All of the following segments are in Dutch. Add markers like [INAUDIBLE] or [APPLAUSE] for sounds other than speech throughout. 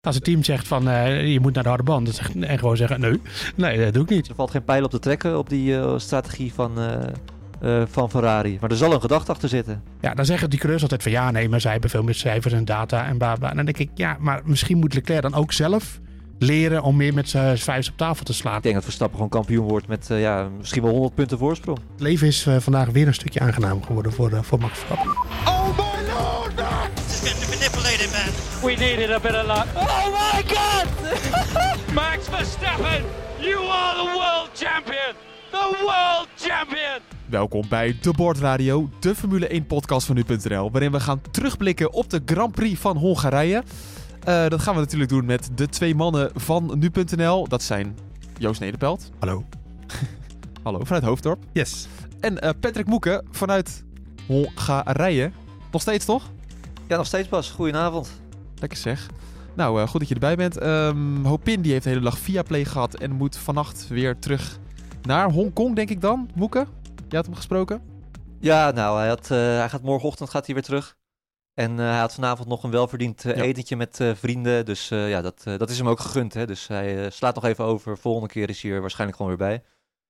Als het team zegt van uh, je moet naar de harde band, dan zeg, en gewoon zeggen nee, nee, dat doe ik niet. Er valt geen pijl op te trekken op die uh, strategie van, uh, van Ferrari. Maar er zal een gedachte achter zitten. Ja, dan zeggen die coureurs altijd van ja, nee, maar zij hebben veel meer cijfers en data en bla bla. En dan denk ik, ja, maar misschien moet Leclerc dan ook zelf leren om meer met zijn vijf op tafel te slaan. Ik denk dat Verstappen gewoon kampioen wordt met uh, ja, misschien wel 100 punten voorsprong. Het leven is uh, vandaag weer een stukje aangenaam geworden voor, uh, voor Max Verstappen. Oh my lord! We needed a bit of luck. Oh my god! [LAUGHS] Max Verstappen, you are the world champion! The world champion! Welkom bij De Board Radio, de Formule 1 podcast van nu.nl, waarin we gaan terugblikken op de Grand Prix van Hongarije. Uh, dat gaan we natuurlijk doen met de twee mannen van nu.nl. Dat zijn Joost Nederpelt. Hallo. [LAUGHS] Hallo, vanuit Hoofddorp. Yes. En uh, Patrick Moeken vanuit Hongarije. Nog steeds, toch? Ja, nog steeds Bas. Goedenavond. Lekker zeg. Nou, uh, goed dat je erbij bent. Um, Hopin die heeft de hele dag via Play gehad en moet vannacht weer terug naar Hongkong, denk ik dan. Moeken, je had hem gesproken? Ja, nou, hij, had, hij gaat morgenochtend gaat hij weer terug. En uh, hij had vanavond nog een welverdiend uh, ja. etentje met uh, vrienden. Dus ja, dat, dat is hem ook gegund. Hè? Dus hij slaat nog even over. Volgende keer is hij er waarschijnlijk gewoon weer bij.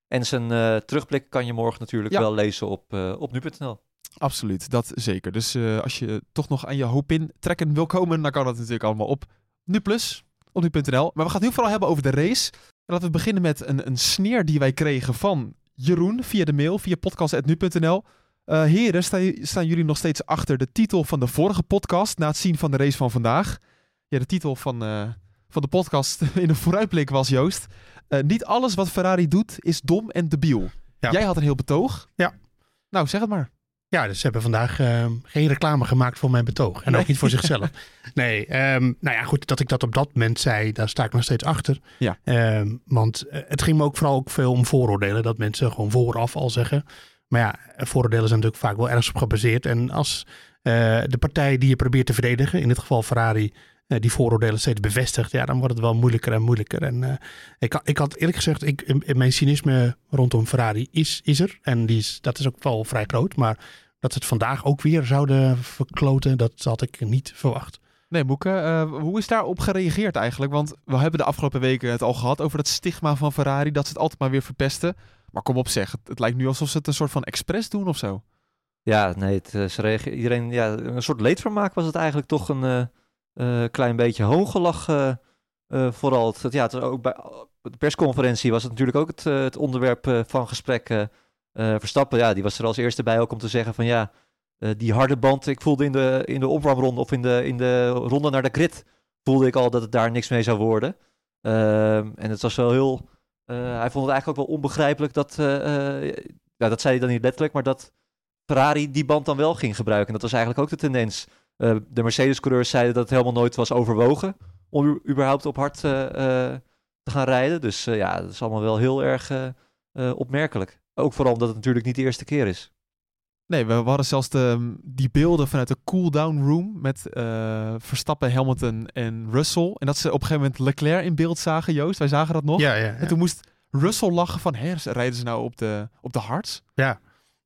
En zijn terugblik kan je morgen natuurlijk ja. wel lezen op, op nu.nl. Absoluut, dat zeker. Dus als je toch nog aan je hoop in trekken wil komen, dan kan dat natuurlijk allemaal op Nu Plus, op nu.nl. Maar we gaan het nu vooral hebben over de race. En laten we beginnen met een, een sneer die wij kregen van Jeroen via de mail, via podcast.nu.nl. Uh, heren, staan, staan, jullie nog steeds achter de titel van de vorige podcast na het zien van de race van vandaag? Ja, de titel van, uh, van de podcast [LAUGHS] in de vooruitblik was Joost. Uh, niet alles wat Ferrari doet is dom en debiel. Ja. Jij had een heel betoog. Ja. Nou, zeg het maar. Ja, dus ze hebben vandaag geen reclame gemaakt voor mijn betoog. En nee. ook niet voor zichzelf. [LAUGHS] Nee, um, nou ja, goed, dat ik dat op dat moment zei, daar sta ik nog steeds achter. Ja. Um, want het ging me ook vooral ook veel om vooroordelen. Dat mensen gewoon vooraf al zeggen maar ja, vooroordelen zijn natuurlijk vaak wel ergens op gebaseerd. En als uh, de partij die je probeert te verdedigen, in dit geval Ferrari, die vooroordelen steeds bevestigt, ja, dan wordt het wel moeilijker en moeilijker. En uh, ik, ik had eerlijk gezegd, ik, in, mijn cynisme rondom Ferrari is, is er. En die is, dat is ook wel vrij groot. Maar dat ze het vandaag ook weer zouden verkloten, dat had ik niet verwacht. Nee, Moeke, uh, hoe is daarop gereageerd eigenlijk? Want we hebben de afgelopen weken het al gehad over dat stigma van Ferrari, dat ze het altijd maar weer verpesten. Maar kom op zeg, het, het, lijkt nu alsof ze het een soort van expres doen of zo. Ja, nee, het, eh, ze reageert, iedereen, ja, een soort leedvermaak was het eigenlijk toch een uh, klein beetje hoongelach. vooral, het, ja, het ook bij de persconferentie was het natuurlijk ook het, het onderwerp van gesprek. Verstappen, ja, die was er als eerste bij ook om te zeggen van ja, die harde band, ik voelde in de, in de opwarmronde of in de, in de ronde naar de grid, voelde ik al dat het daar niks mee zou worden. Ehm, en het was wel heel hij vond het eigenlijk ook wel onbegrijpelijk dat, ja, dat zei hij dan niet letterlijk, maar dat Ferrari die band dan wel ging gebruiken. En dat was eigenlijk ook de tendens. De Mercedes-coureurs zeiden dat het helemaal nooit was overwogen om überhaupt op hard te gaan rijden. Dus ja, dat is allemaal wel heel erg opmerkelijk. Ook vooral omdat het natuurlijk niet de eerste keer is. Nee, we, hadden zelfs de, die beelden vanuit de cool-down room met uh, Verstappen, Hamilton en Russell. En dat ze op een gegeven moment Leclerc in beeld zagen, Joost. Wij zagen dat nog. Ja, ja, ja. En toen moest Russell lachen van, hé, rijden ze nou op de, op de hards? Ja.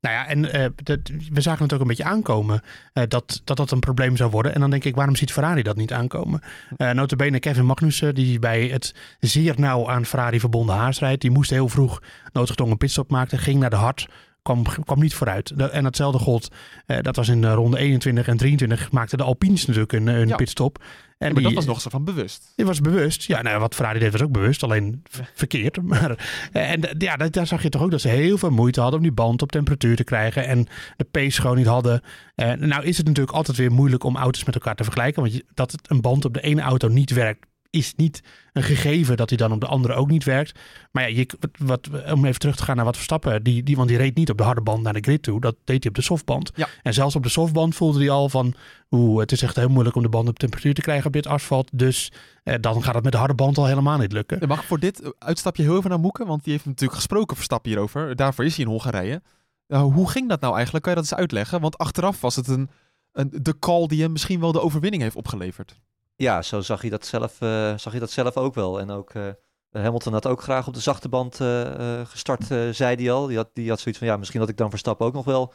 Nou ja, en uh, dat, we zagen het ook een beetje aankomen uh, dat, dat dat een probleem zou worden. En dan denk ik, waarom ziet Ferrari dat niet aankomen? Uh, notabene Kevin Magnussen, die bij het zeer nauw aan Ferrari verbonden haars rijdt, die moest heel vroeg noodgedwongen pitstop maken, ging naar de hard kwam, kwam niet vooruit. en hetzelfde god, uh, dat was in de ronde 21 en 23, maakte de Alpines natuurlijk een, een ja. pitstop. En ja, maar die, dat was nog zo van bewust. Die was bewust. Ja, nou, wat Ferrari deed was ook bewust, alleen verkeerd. [LAUGHS] Maar, en ja, daar zag je toch ook dat ze heel veel moeite hadden om die band op temperatuur te krijgen. En de pace gewoon niet hadden. Uh, nou is het natuurlijk altijd weer moeilijk om auto's met elkaar te vergelijken. Want je, dat het een band op de ene auto niet werkt, is niet een gegeven dat hij dan op de andere ook niet werkt. Maar ja, je, wat, om even terug te gaan naar wat Verstappen, die, die, want die reed niet op de harde band naar de grid toe. Dat deed hij op de softband. Ja. En zelfs op de softband voelde hij al van, oeh, het is echt heel moeilijk om de band op temperatuur te krijgen op dit asfalt. Dus eh, dan gaat het met de harde band al helemaal niet lukken. Ja, mag ik voor dit uitstapje heel even naar Moeken? Want die heeft natuurlijk gesproken, Verstappen hierover. Daarvoor is hij in Hongarije. Uh, hoe ging dat nou eigenlijk? Kan je dat eens uitleggen? Want achteraf was het een, een, de call die hem misschien wel de overwinning heeft opgeleverd. Ja, zo zag je dat zelf, uh, zag je dat zelf ook wel. En ook uh, Hamilton had ook graag op de zachte band uh, gestart, zei hij al. Die had, die had zoiets van, ja, misschien had ik dan Verstappen ook nog wel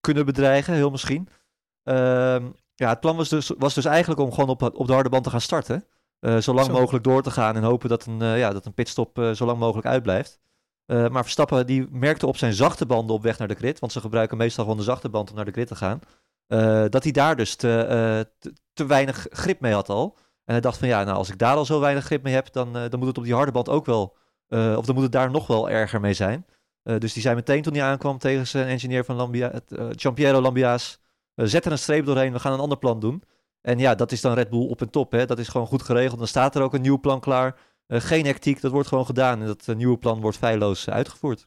kunnen bedreigen, heel misschien. Ehm, ja, het plan was dus, was dus eigenlijk om gewoon op, op de harde band te gaan starten. zo lang mogelijk door te gaan en hopen dat een, ja, dat een pitstop zo lang mogelijk uitblijft. Eh, maar Verstappen die merkte op zijn zachte banden op weg naar de grid, want ze gebruiken meestal gewoon de zachte band om naar de grid te gaan, eh, dat hij daar dus te, eh, te, te weinig grip mee had al. En hij dacht van ja, nou als ik daar al zo weinig grip mee heb, dan, eh, dan moet het op die harde band ook wel, eh, of dan moet het daar nog wel erger mee zijn. Eh, dus die zei meteen toen hij aankwam tegen zijn engineer van Lambia, het, Giampiero Lambia's, zet er een streep doorheen, we gaan een ander plan doen. En ja, dat is dan Red Bull op en top. Hè? Dat is gewoon goed geregeld. Dan staat er ook een nieuw plan klaar. Geen hectiek, dat wordt gewoon gedaan. En dat nieuwe plan wordt feilloos uitgevoerd.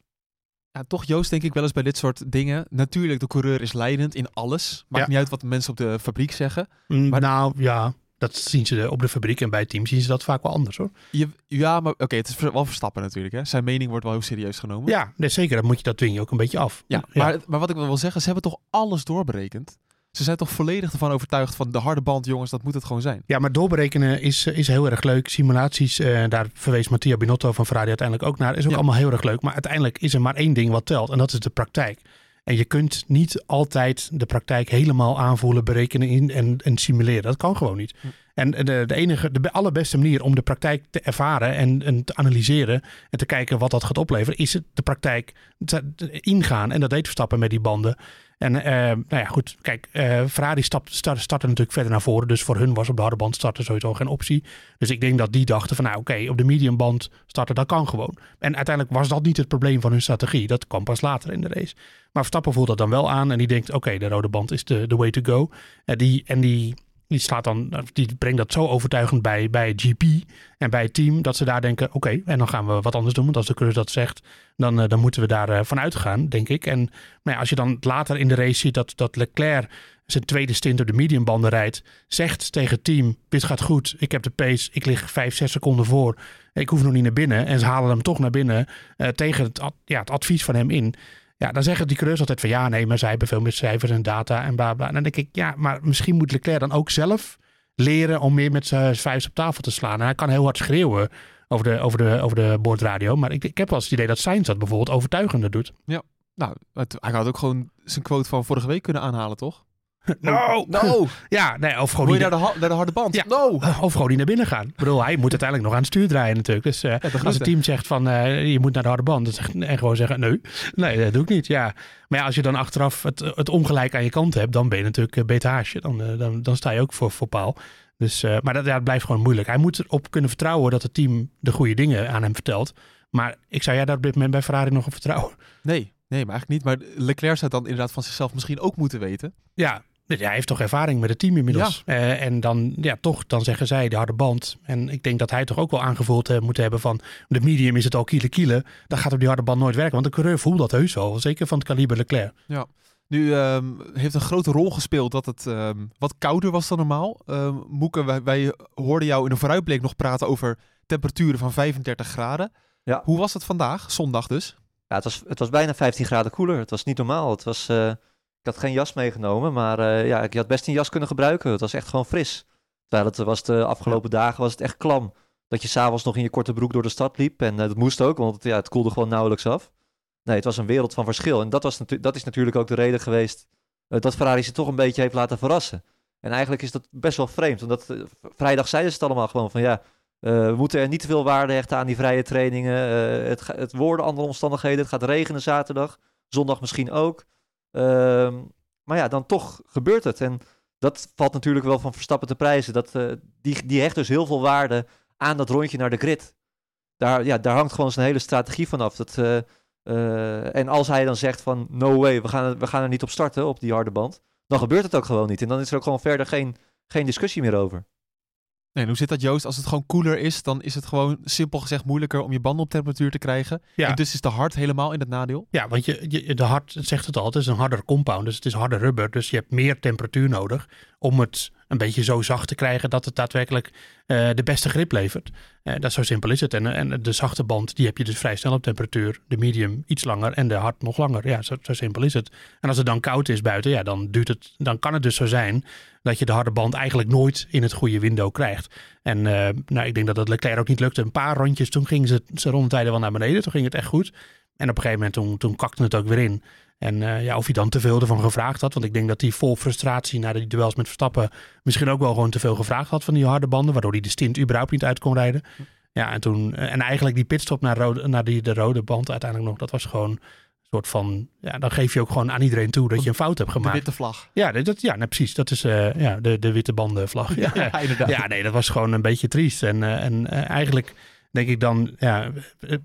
Ja, toch Joost denk ik wel eens bij dit soort dingen. Natuurlijk, de coureur is leidend in alles. Maakt Ja. niet uit wat de mensen op de fabriek zeggen. Mm, Maar- nou ja, dat zien ze op de fabriek en bij het team zien ze dat vaak wel anders hoor. Je, ja, maar oké, het is wel Verstappen natuurlijk. Hè. Zijn mening wordt wel heel serieus genomen. Ja, nee, zeker. Dat, moet je, dat dwing je ook een beetje af. Ja, Maar, maar wat ik wel wil zeggen, ze hebben toch alles doorberekend? Ze zijn toch volledig ervan overtuigd van de harde band, jongens, dat moet het gewoon zijn. Ja, maar doorberekenen is, is heel erg leuk. Simulaties, eh, daar verwees Mattia Binotto van Ferrari uiteindelijk ook naar. Is ook Ja. allemaal heel erg leuk. Maar uiteindelijk is er maar één ding wat telt. En dat is de praktijk. En je kunt niet altijd de praktijk helemaal aanvoelen, berekenen in, en, en simuleren. Dat kan gewoon niet. En de, de enige, de be- allerbeste manier om de praktijk te ervaren en, en te analyseren en te kijken wat dat gaat opleveren, is het de praktijk te- ingaan. En dat deed Verstappen met die banden. En eh, nou ja, goed, kijk, eh, Ferrari start, startte natuurlijk verder naar voren. Dus voor hun was op de harde band starten sowieso geen optie. Dus ik denk dat die dachten van, nou oké, op de mediumband starten, dat kan gewoon. En uiteindelijk was dat niet het probleem van hun strategie. Dat kwam pas later in de race. Maar Verstappen voelt dat dan wel aan en die denkt, oké, de rode band is de, way to go. En die, en die, die, dan, die brengt dat zo overtuigend bij, bij GP en bij het team, dat ze daar denken, oké, en dan gaan we wat anders doen. Want als de coureur dat zegt, dan, eh, dan moeten we daar eh, van uitgaan, denk ik. En nou ja, als je dan later in de race ziet dat, dat Leclerc zijn tweede stint op de mediumbanden rijdt, zegt tegen het team, dit gaat goed, ik heb de pace, ik lig vijf, zes seconden voor, ik hoef nog niet naar binnen. En ze halen hem toch naar binnen eh, tegen het, ja, het advies van hem in. Ja, dan zeggen die coureurs altijd van ja, nee, maar zij hebben veel meer cijfers en data en bla bla. En dan denk ik, ja, maar misschien moet Leclerc dan ook zelf leren om meer met zijn vuist op tafel te slaan. En hij kan heel hard schreeuwen over de, over de, over de boordradio. Maar ik, ik heb wel eens het idee dat Sainz dat bijvoorbeeld overtuigender doet. Nou, het, hij had ook gewoon zijn quote van vorige week kunnen aanhalen, toch? [LAUGHS] No! No! [LAUGHS] Ja, nee, of gewoon, niet je naar de, naar de harde band? Ja. No! of gewoon niet naar binnen gaan. Ik bedoel, hij moet uiteindelijk nog aan het stuur draaien natuurlijk. Dus eh, als het team zegt van eh, je moet naar de harde band dan zegt, en gewoon zeggen nee, nee, dat doe ik niet. Ja. Maar ja, als je dan achteraf het, het ongelijk aan je kant hebt, dan ben je natuurlijk eh, beter haasje. Dan, dan, dan sta je ook voor, voor paal. Dus, maar dat, ja, het blijft gewoon moeilijk. Hij moet erop kunnen vertrouwen dat het team de goede dingen aan hem vertelt. Maar ik zou jij daar op dit moment bij Ferrari nog op vertrouwen? Nee, nee, maar eigenlijk niet. Maar Leclerc zou dan inderdaad van zichzelf misschien ook moeten weten. Ja, hij heeft toch ervaring met het team inmiddels. Eh, en dan, ja, toch, dan zeggen zij de harde band. En ik denk dat hij toch ook wel aangevoeld eh, moet hebben van de medium is het al kiele kiele. Dan gaat op die harde band nooit werken. Want de coureur voelt dat heus wel. Zeker van het kaliber Leclerc. Nu ehm, heeft een grote rol gespeeld dat het ehm, wat kouder was dan normaal. Ehm Moeke, wij, wij hoorden jou in een vooruitblik nog praten over temperaturen van 35 graden. Ja. Hoe was het vandaag, zondag dus? Ja, het was, het was bijna 15 graden koeler. Het was niet normaal. Het was, eh, ik had geen jas meegenomen, maar eh, ja, ik had best een jas kunnen gebruiken. Het was echt gewoon fris. Terwijl het was de afgelopen dagen was het echt klam. Dat je s'avonds nog in je korte broek door de stad liep. En eh, dat moest ook, want het, ja, het koelde gewoon nauwelijks af. Nee, het was een wereld van verschil. En dat, was dat is natuurlijk ook de reden geweest eh, dat Ferrari ze toch een beetje heeft laten verrassen. En eigenlijk is dat best wel vreemd. Want dat, v- vrijdag zeiden ze het allemaal gewoon van ja, we moeten er niet te veel waarde hechten aan die vrije trainingen. Het, het worden andere omstandigheden. Het gaat regenen zaterdag. Zondag misschien ook. Ehm, maar ja, dan toch gebeurt het. En dat valt natuurlijk wel van Verstappen te prijzen. Dat, eh, die, die hecht dus heel veel waarde aan dat rondje naar de grid. Daar, ja, daar hangt gewoon zijn hele strategie vanaf. Dat, eh, eh, en als hij dan zegt van no way, we gaan, we gaan er niet op starten op die harde band. Dan gebeurt het ook gewoon niet. En dan is er ook gewoon verder geen, geen discussie meer over. Nee, en hoe zit dat Joost? Als het gewoon koeler is, dan is het gewoon simpel gezegd moeilijker om je banden op temperatuur te krijgen. Ja. En dus is de hard helemaal in het nadeel. Ja, want je, je, de hard zegt het al, het is een harder compound. Dus het is harder rubber. Dus je hebt meer temperatuur nodig om het een beetje zo zacht te krijgen dat het daadwerkelijk eh, de beste grip levert. Eh, dat zo simpel is het. En, en de zachte band, die heb je dus vrij snel op temperatuur. De medium iets langer en de hard nog langer. Ja, zo, simpel is het. En als het dan koud is buiten, ja, dan, duurt het, dan kan het dus zo zijn dat je de harde band eigenlijk nooit in het goede window krijgt. En eh, nou, ik denk dat dat Leclerc ook niet lukte. Een paar rondjes, toen gingen ze zijn rondetijden wel naar beneden. Toen ging het echt goed. En op een gegeven moment, toen, toen kakte het ook weer in. En eh, ja, of hij dan te veel ervan gevraagd had. Want ik denk dat hij vol frustratie na die duels met Verstappen misschien ook wel gewoon te veel gevraagd had van die harde banden. Waardoor hij de stint überhaupt niet uit kon rijden. Ja, en toen. En eigenlijk die pitstop naar, rode, naar die, de rode band uiteindelijk nog. Dat was gewoon een soort van. Ja, dan geef je ook gewoon aan iedereen toe dat je een fout hebt De gemaakt. witte vlag. Ja, dat, ja nou, precies. Dat is eh, ja, de, de witte bandenvlag. Ja, [LAUGHS] ja. inderdaad. ja, nee, dat was gewoon een beetje triest. En, eh, en eh, eigenlijk denk ik dan, ja, eh,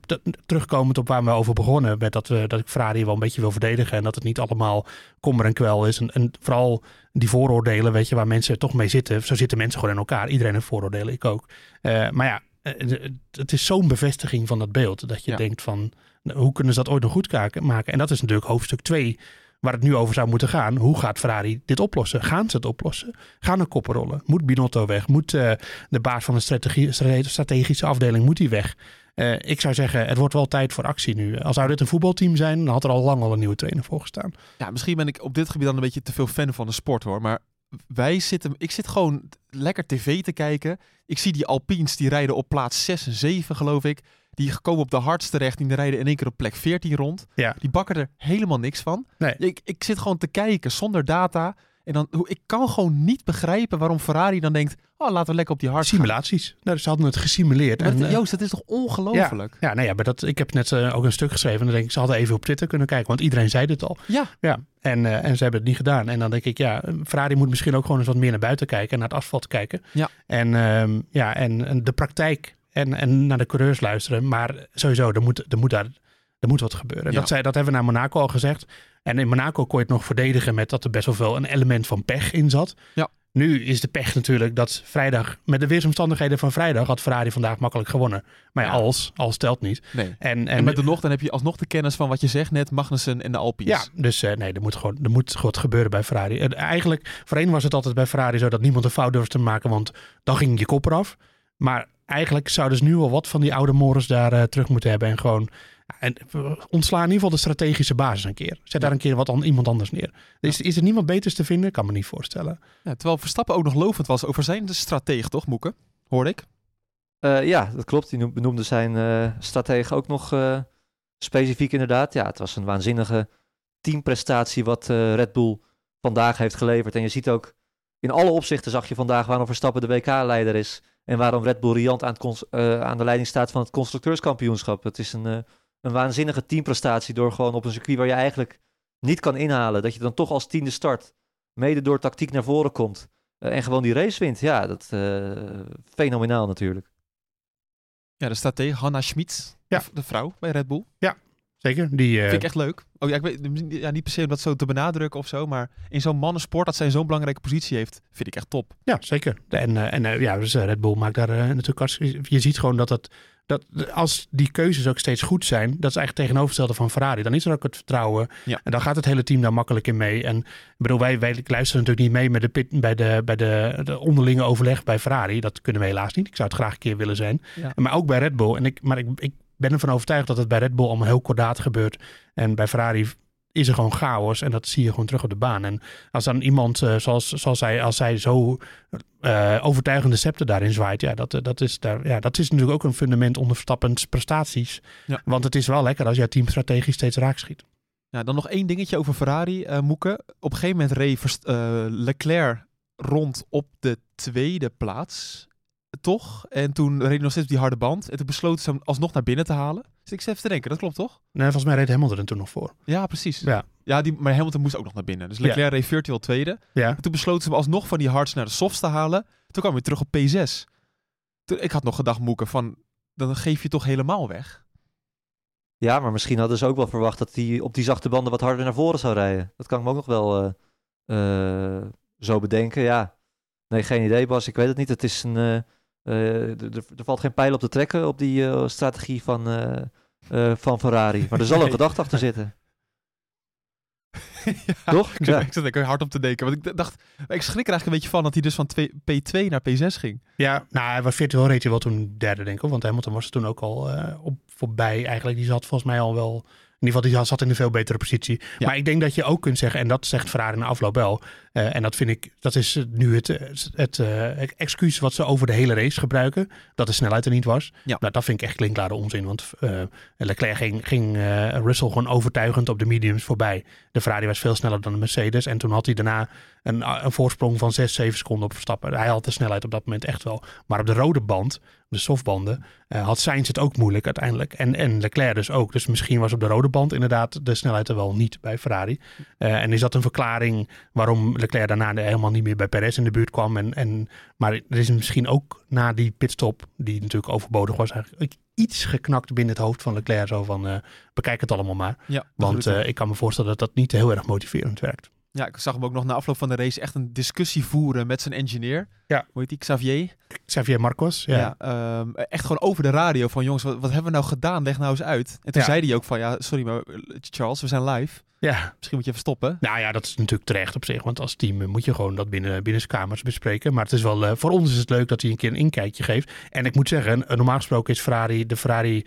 terugkomend op waar we over begonnen, met dat, we, dat ik Ferrari wel een beetje wil verdedigen en dat het niet allemaal kommer en kwel is. En, en vooral die vooroordelen, weet je, waar mensen toch mee zitten. Zo zitten mensen gewoon in elkaar. Iedereen heeft vooroordelen, ik ook. Eh, maar ja, eh, het is zo'n bevestiging van dat beeld, dat je Ja. denkt van, nou, hoe kunnen ze dat ooit nog goed maken? En dat is natuurlijk hoofdstuk 2 waar het nu over zou moeten gaan. Hoe gaat Ferrari dit oplossen? Gaan ze het oplossen? Gaan er koppen rollen? Moet Binotto weg? Moet eh, de baas van de strategie, strate- strategische afdeling moet die weg? Eh, ik zou zeggen, het wordt wel tijd voor actie nu. Als zou dit een voetbalteam zijn, dan had er al lang al een nieuwe trainer voor gestaan. Ja, misschien ben ik op dit gebied dan een beetje te veel fan van de sport hoor. Maar wij zitten, ik zit gewoon lekker tv te kijken. Ik zie die Alpines, die rijden op plaats 6 en 7 geloof ik. Die komen op de hardst terecht. Die rijden in één keer op plek 14 rond. Ja. Die bakken er helemaal niks van. Nee. Ik, ik zit gewoon te kijken zonder data. En dan, ik kan gewoon niet begrijpen waarom Ferrari dan denkt... Oh, laten we lekker op die hard gaan. Simulaties. Nou, ze hadden het gesimuleerd. Maar En, dat- eh, Joost, dat is toch ongelooflijk? ja, nou ja, maar dat, ik heb net eh, ook een stuk geschreven. En dan denk ik, ze hadden even op Twitter kunnen kijken. Want iedereen zei dit al. Ja. Ja, en, eh, en ze hebben het niet gedaan. En dan denk ik, ja, Ferrari moet misschien ook gewoon eens wat meer naar buiten kijken. En naar het asfalt kijken. Ja. En, ehm, ja, en, en de praktijk en, en naar de coureurs luisteren. Maar sowieso, er moet, er moet daar er moet wat gebeuren. Ja. Dat, zei, dat hebben we naar Monaco al gezegd. En in Monaco kon je het nog verdedigen met dat er best wel veel een element van pech in zat. Ja. Nu is de pech natuurlijk dat vrijdag, met de weersomstandigheden van vrijdag, had Ferrari vandaag makkelijk gewonnen. Maar ja, als, als telt niet. Nee. En, en, En met de nog, dan heb je alsnog de kennis van wat je zegt net, Magnussen en de Alpines. ja, dus eh, nee, er moet gewoon er moet wat gebeuren bij Ferrari. En eigenlijk, voorheen was het altijd bij Ferrari zo dat niemand een fout durfde te maken, want dan ging je kop eraf. Maar eigenlijk zouden ze nu wel wat van die oude morens daar eh, terug moeten hebben en gewoon en eh, ontslaan in ieder geval de strategische basis een keer. Zet daar een keer wat aan iemand anders neer. Is, is er niemand beters te vinden? Kan me niet voorstellen. Ja, terwijl Verstappen ook nog lovend was over zijn strateeg, toch, Moeke? Hoorde ik. Eh, ja, dat klopt. Die noem- benoemde zijn eh stratege ook nog eh, specifiek inderdaad. Ja, het was een waanzinnige teamprestatie wat eh, Red Bull vandaag heeft geleverd. En je ziet ook, in alle opzichten zag je vandaag waarom Verstappen de WK-leider is. En waarom Red Bull riant aan, eh, aan de leiding staat van het constructeurskampioenschap. Het is een, eh, een waanzinnige teamprestatie door gewoon op een circuit waar je eigenlijk niet kan inhalen. Dat je dan toch als tiende start, mede door tactiek naar voren komt. eh, en gewoon die race wint. Ja, dat eh fenomenaal natuurlijk. Ja, de stratege Hanna Schmid, Ja. de, de vrouw bij Red Bull. Zeker. Die, eh, Vind ik echt leuk. Oh ja, ik weet ja, niet per se om dat zo te benadrukken of zo, maar in zo'n mannensport dat zij zo'n belangrijke positie heeft, vind ik echt top. Ja, zeker. En, eh, en eh, ja, dus eh, Red Bull maakt daar eh, natuurlijk hartstikke... Je ziet gewoon dat. Dat, als die keuzes ook steeds goed zijn, dat is eigenlijk tegenovergestelde van Ferrari. Dan is er ook het vertrouwen. Ja. En dan gaat het hele team daar makkelijk in mee. En ik bedoel, wij, wij luisteren natuurlijk niet mee met de pit, bij, de, bij de, de onderlinge overleg bij Ferrari. Dat kunnen we helaas niet. Ik zou het graag een keer willen zijn. Ja. Maar ook bij Red Bull. En ik, maar ik, ik ben ervan overtuigd dat het bij Red Bull allemaal heel kordaat gebeurt. En bij Ferrari is er gewoon chaos. En dat zie je gewoon terug op de baan. En als dan iemand, eh, zoals, zoals zij, als zij zo eh, overtuigende scepter daarin zwaait, ja dat, eh, dat, is daar, ja, dat is natuurlijk ook een fundament onder Verstappen's prestaties. Ja. Want het is wel lekker als jouw team strategisch steeds raak schiet. Ja, dan nog één dingetje over Ferrari, eh Moeke. Op een gegeven moment reed Leclerc rond op de tweede plaats, toch? En toen reed hij nog steeds op die harde band. En toen besloten ze hem alsnog naar binnen te halen. Dus ik zit even te denken, dat klopt toch? Nee, volgens mij reed Hamilton er toen nog voor. Ja, precies. Ja. Ja, die, maar Hamilton moest ook nog naar binnen. Dus Leclerc reed virtueel tweede. Ja, En toen besloten ze hem alsnog van die hards naar de softs te halen. Toen kwam hij terug op P6. Toen, ik had nog gedacht, Moeke, van dan geef je toch helemaal weg. Ja, maar misschien hadden ze ook wel verwacht dat hij op die zachte banden wat harder naar voren zou rijden. Dat kan ik me ook nog wel eh, eh, zo bedenken. Ja, nee, geen idee Bas. Ik weet het niet. Het is een, eh, er- er valt geen pijl op te trekken op die eh, strategie van, eh, eh, van Ferrari. Maar er zal een gedachte achter zitten. [LAUGHS] Ja, Toch? Ik zat, Ja. ik zat er hard op te denken. Want ik dacht, ik schrik er eigenlijk een beetje van dat hij dus van twee- P2 naar P6 ging. ja nou, hij was virtueel reed hij wel toen derde, denk ik. Want Hamilton was er toen ook al eh, op voorbij eigenlijk. Die zat volgens mij al wel In ieder geval, die zat in een veel betere positie. Maar ik denk dat je ook kunt zeggen, en dat zegt Ferrari in de afloop wel. eh, en dat vind ik, dat is nu het, het, eh, excuus wat ze over de hele race gebruiken. Dat de snelheid er niet was. Ja. Nou, dat vind ik echt klinklare onzin. Want eh, Leclerc ging, ging Russell gewoon overtuigend op de mediums voorbij. De Ferrari was veel sneller dan de Mercedes. En toen had hij daarna een, een voorsprong van 6, 7 seconden op Verstappen. Hij had de snelheid op dat moment echt wel. Maar op de rode band, de softbanden, eh, had Sainz het ook moeilijk uiteindelijk. En, en Leclerc dus ook. Dus misschien was op de rode band inderdaad de snelheid er wel niet bij Ferrari. Eh, en is dat een verklaring waarom Leclerc daarna helemaal niet meer bij Perez in de buurt kwam? En, en, maar er is misschien ook na die pitstop, die natuurlijk overbodig was, eigenlijk iets geknakt binnen het hoofd van Leclerc. Zo van, eh, bekijk het allemaal maar. Ja, Want ik kan me voorstellen dat dat niet heel erg motiverend werkt. Ja, ik zag hem ook nog na afloop van de race echt een discussie voeren met zijn engineer. Ja. Hoe heet die? Xavier? Xavier Marcos, ja. Ja. ehm, echt gewoon over de radio van jongens, wat, wat hebben we nou gedaan? Leg nou eens uit. En toen Ja. zei hij ook van ja, sorry maar eh, Charles, we zijn live. ja. Misschien moet je even stoppen. Nou ja, dat is natuurlijk terecht op zich. Want als team eh, moet je gewoon dat binnen, binnen kamers bespreken. Maar het is wel, eh, voor ons is het leuk dat hij een keer een inkijkje geeft. En ik moet zeggen, normaal gesproken is Ferrari, de Ferrari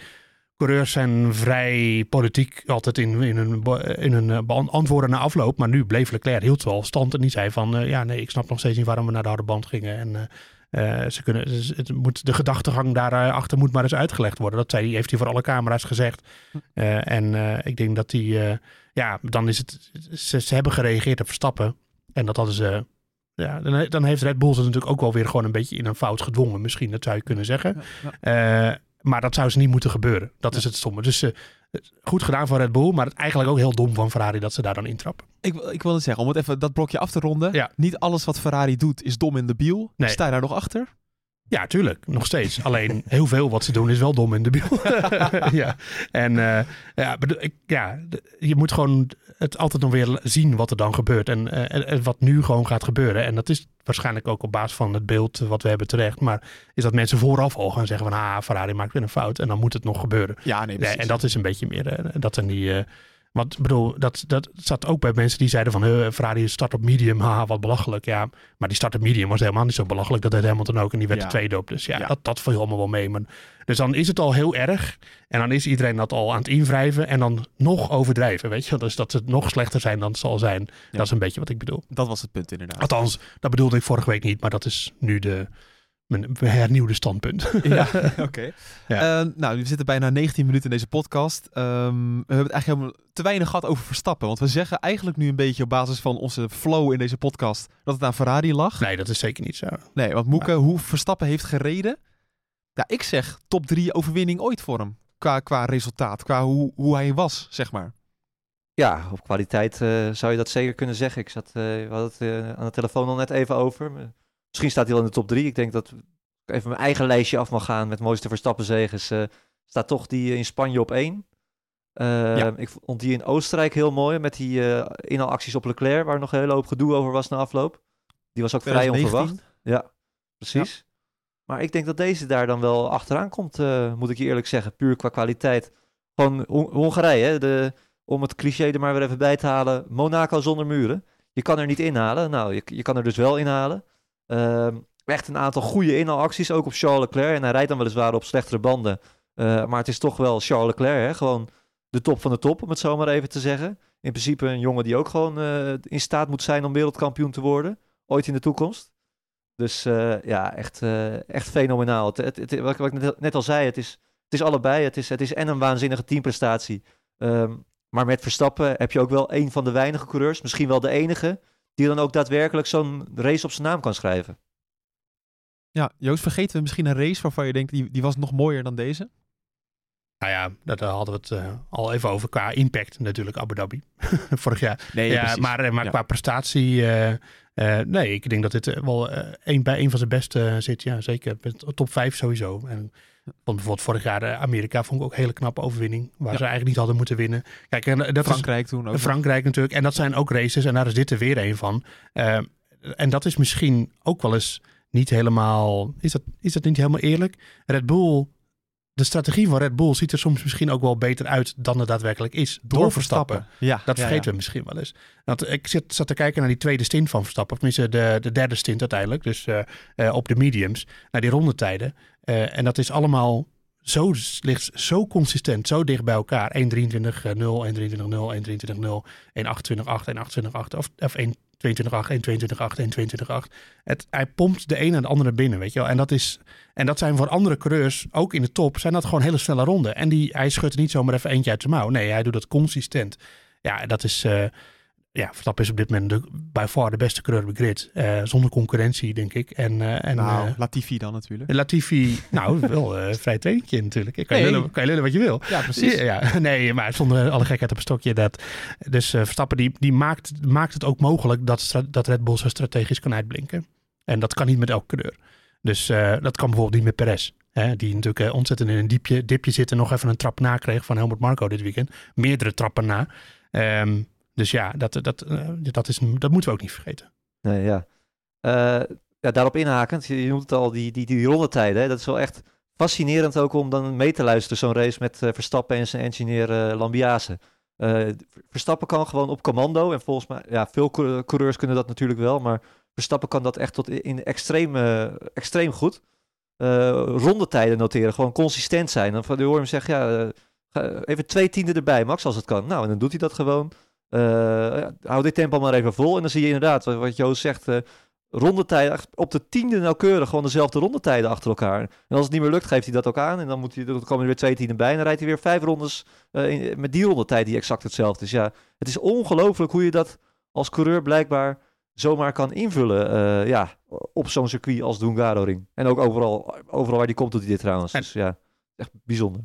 coureurs zijn vrij politiek altijd in, in hun, in hun eh, antwoorden na afloop. Maar nu bleef Leclerc, hield wel stand en die zei van... eh, ja, nee, ik snap nog steeds niet waarom we naar de harde band gingen. En eh, ze kunnen, dus het moet, de gedachtegang daarachter moet maar eens uitgelegd worden. Dat zei, hij- heeft hij voor alle camera's gezegd. En ik denk dat hij... ja, dan is het... Ze, ze hebben gereageerd op Verstappen. En dat hadden ze... Ja, dan, dan heeft Red Bull ze natuurlijk ook wel weer gewoon een beetje in een fout gedwongen. Misschien, dat zou je kunnen zeggen. Ja, ja. Maar dat zou ze niet moeten gebeuren. Dat is het stomme. Dus eh, goed gedaan van Red Bull. Maar het eigenlijk ook heel dom van Ferrari dat ze daar dan intrappen. Ik, ik wil het zeggen, om het even dat blokje af te ronden. Ja. Niet alles wat Ferrari doet is dom in de biel. Nee. Sta je daar nog achter? Ja, tuurlijk. Nog steeds. Alleen heel veel wat ze doen is wel dom in de biel. [LAUGHS] ja. En eh, ja, ik, ja, je moet gewoon het altijd nog weer zien wat er dan gebeurt. En, eh, en, en wat nu gewoon gaat gebeuren. En dat is waarschijnlijk ook op basis van het beeld wat we hebben terecht. Maar is dat mensen vooraf al gaan zeggen van... Ah, Ferrari maakt weer een fout. En dan moet het nog gebeuren. Ja, nee, precies. en dat is een beetje meer. eh, dat zijn die. Want ik bedoel, dat, dat zat ook bij mensen die zeiden van eh, Ferrari start op medium, haha, wat belachelijk. Ja, maar die start op medium was helemaal niet zo belachelijk. Dat deed Hamilton ook en die werd Ja. de tweede op. Dus ja, Ja. Dat, dat viel allemaal wel mee. Maar, dus dan is het al heel erg. En dan is iedereen dat al aan het invrijven en dan nog overdrijven, weet je. Dus dat ze nog slechter zijn dan het zal zijn. Dat is een beetje wat ik bedoel. Dat was het punt inderdaad. Althans, dat bedoelde ik vorige week niet, maar dat is nu de, mijn hernieuwde standpunt. [LAUGHS] Ja, oké. Ja. Eh, nou, we zitten bijna 19 minuten in deze podcast. Ehm, we hebben het eigenlijk helemaal te weinig gehad over Verstappen. Want we zeggen eigenlijk nu een beetje op basis van onze flow in deze podcast dat het aan Ferrari lag. Nee, dat is zeker niet zo. Nee, want Moeke, hoe Verstappen heeft gereden. Ja, ik zeg top 3 overwinning ooit voor hem. Qua, qua resultaat, qua hoe, hoe hij was, zeg maar. Ja, op kwaliteit eh, zou je dat zeker kunnen zeggen. Ik zat, eh, we hadden het eh, aan de telefoon al net even over. Misschien staat hij al in de top 3. Ik denk dat ik even mijn eigen lijstje af mag gaan met mooiste Verstappen-zegens. eh, staat toch die in Spanje op 1. Ja. Ik vond die in Oostenrijk heel mooi met die eh inhaalacties op Leclerc, waar nog een hele hoop gedoe over was na afloop. Die was ook vrij 2019. onverwacht. Ja, precies. Maar ik denk dat deze daar dan wel achteraan komt, eh, moet ik je eerlijk zeggen. Puur qua kwaliteit. Hon- Hongarije, hè? De, om het cliché er maar weer even bij te halen. Monaco zonder muren. Je kan er niet inhalen. Nou, je, je kan er dus wel inhalen. Ehm, echt een aantal goede inhaalacties, ook op Charles Leclerc. En hij rijdt dan weliswaar op slechtere banden. Eh, maar het is toch wel Charles Leclerc, hè? gewoon de top van de top, om het zo maar even te zeggen. In principe een jongen die ook gewoon eh, in staat moet zijn om wereldkampioen te worden. Ooit in de toekomst. Dus eh, ja, echt, echt fenomenaal. Het, het, wat, ik- net al zei, het is, het is allebei. Het is, het is en een waanzinnige teamprestatie. Ehm, maar met Verstappen heb je ook wel een van de weinige coureurs, misschien wel de enige, die dan ook daadwerkelijk zo'n race op zijn naam kan schrijven. Ja, Joost, vergeten we misschien een race waarvan je denkt, die, die was nog mooier dan deze? Nou ja, daar daar hadden we het eh, al even over qua impact natuurlijk, Abu Dhabi. [LAUGHS] Vorig jaar. Nee, ja, maar, eh, maar Ja. qua prestatie, eh, eh, nee, ik denk dat dit eh, wel eh, een, bij een van zijn beste eh, zit. Ja, zeker. Top 5 sowieso. En vond bijvoorbeeld vorig jaar eh, Amerika vond ik ook een hele knappe overwinning. Waar Ja. ze eigenlijk niet hadden moeten winnen. Kijk, en, eh, dat is, Frankrijk toen ook. Frankrijk natuurlijk. En dat zijn ook races. En daar is dit er weer een van. Eh, en dat is misschien ook wel eens niet helemaal... Is dat, is dat niet helemaal eerlijk? Red Bull... De strategie van Red Bull ziet er soms misschien ook wel beter uit dan het daadwerkelijk is. Door, Verstappen. Ja, Dat ja, vergeten ja. we misschien wel eens. Want ik zit, zat te kijken naar die tweede stint van Verstappen. Of tenminste de, de derde stint uiteindelijk. Dus op de mediums. Naar die rondetijden. Eh, en dat is allemaal zo, ligt zo consistent, zo dicht bij elkaar. 1.23.0, 1.23.0, 1.23.0, 1.28.8, 1.28.8 of, of 1.22.8, 1.22.8, 1.22.8. Het, hij pompt de een en de andere binnen, weet je wel. En dat, is, en dat zijn voor andere coureurs, ook in de top, zijn dat gewoon hele snelle ronden. En die, hij schudt niet zomaar even eentje uit zijn mouw. Nee, hij doet dat consistent. Ja, dat is... Uh, ja, Verstappen is op dit moment de, bij far de beste coureur op de grid. Uh, zonder concurrentie, denk ik. En, uh, en, nou, uh, Latifi dan natuurlijk. Latifi, [LAUGHS] nou, wel vrij tweetje natuurlijk. Ik kan, nee. je lullen, kan je lullen wat je wil. Ja, precies. Ja, [LAUGHS] nee, maar zonder alle gekheid op een stokje. Dat, dus Verstappen die, die maakt, maakt het ook mogelijk dat, dat Red Bull zo strategisch kan uitblinken. En dat kan niet met elke coureur. Dus dat kan bijvoorbeeld niet met Perez. Hè, die natuurlijk ontzettend in een diepje, dipje zit en nog even een trap na kreeg van Helmut Marco dit weekend. Meerdere trappen na. Um, dus ja, dat, dat, dat, is, dat moeten we ook niet vergeten. Nee, ja. Uh, ja daarop inhakend, je noemt het al, die, die, die rondetijden. Hè? Dat is wel echt fascinerend ook om dan mee te luisteren, zo'n race met uh, Verstappen en zijn engineer uh, Lambiase. Verstappen kan gewoon op commando. En volgens mij, ja, veel coureurs kunnen dat natuurlijk wel. Maar Verstappen kan dat echt tot in extreem, extreem goed. rondetijden noteren, gewoon consistent zijn. Dan hoor je hem zeggen, ja, even twee tienden erbij, Max, als het kan. Nou, en dan doet hij dat gewoon. Uh, hou dit tempo maar even vol. En dan zie je inderdaad, wat Joost zegt, uh, rondetijden op de tiende nauwkeurig gewoon dezelfde rondetijden achter elkaar. En als het niet meer lukt, geeft hij dat ook aan. En dan, moet hij, dan komen er weer twee tienden bij. En dan rijdt hij weer vijf rondes uh, in, met die rondetijd die exact hetzelfde is. Ja, het is ongelooflijk hoe je dat als coureur blijkbaar zomaar kan invullen ja, op zo'n circuit als de Hungaro-ring. En ook overal, overal waar die komt doet hij dit trouwens. Dus ja, echt bijzonder.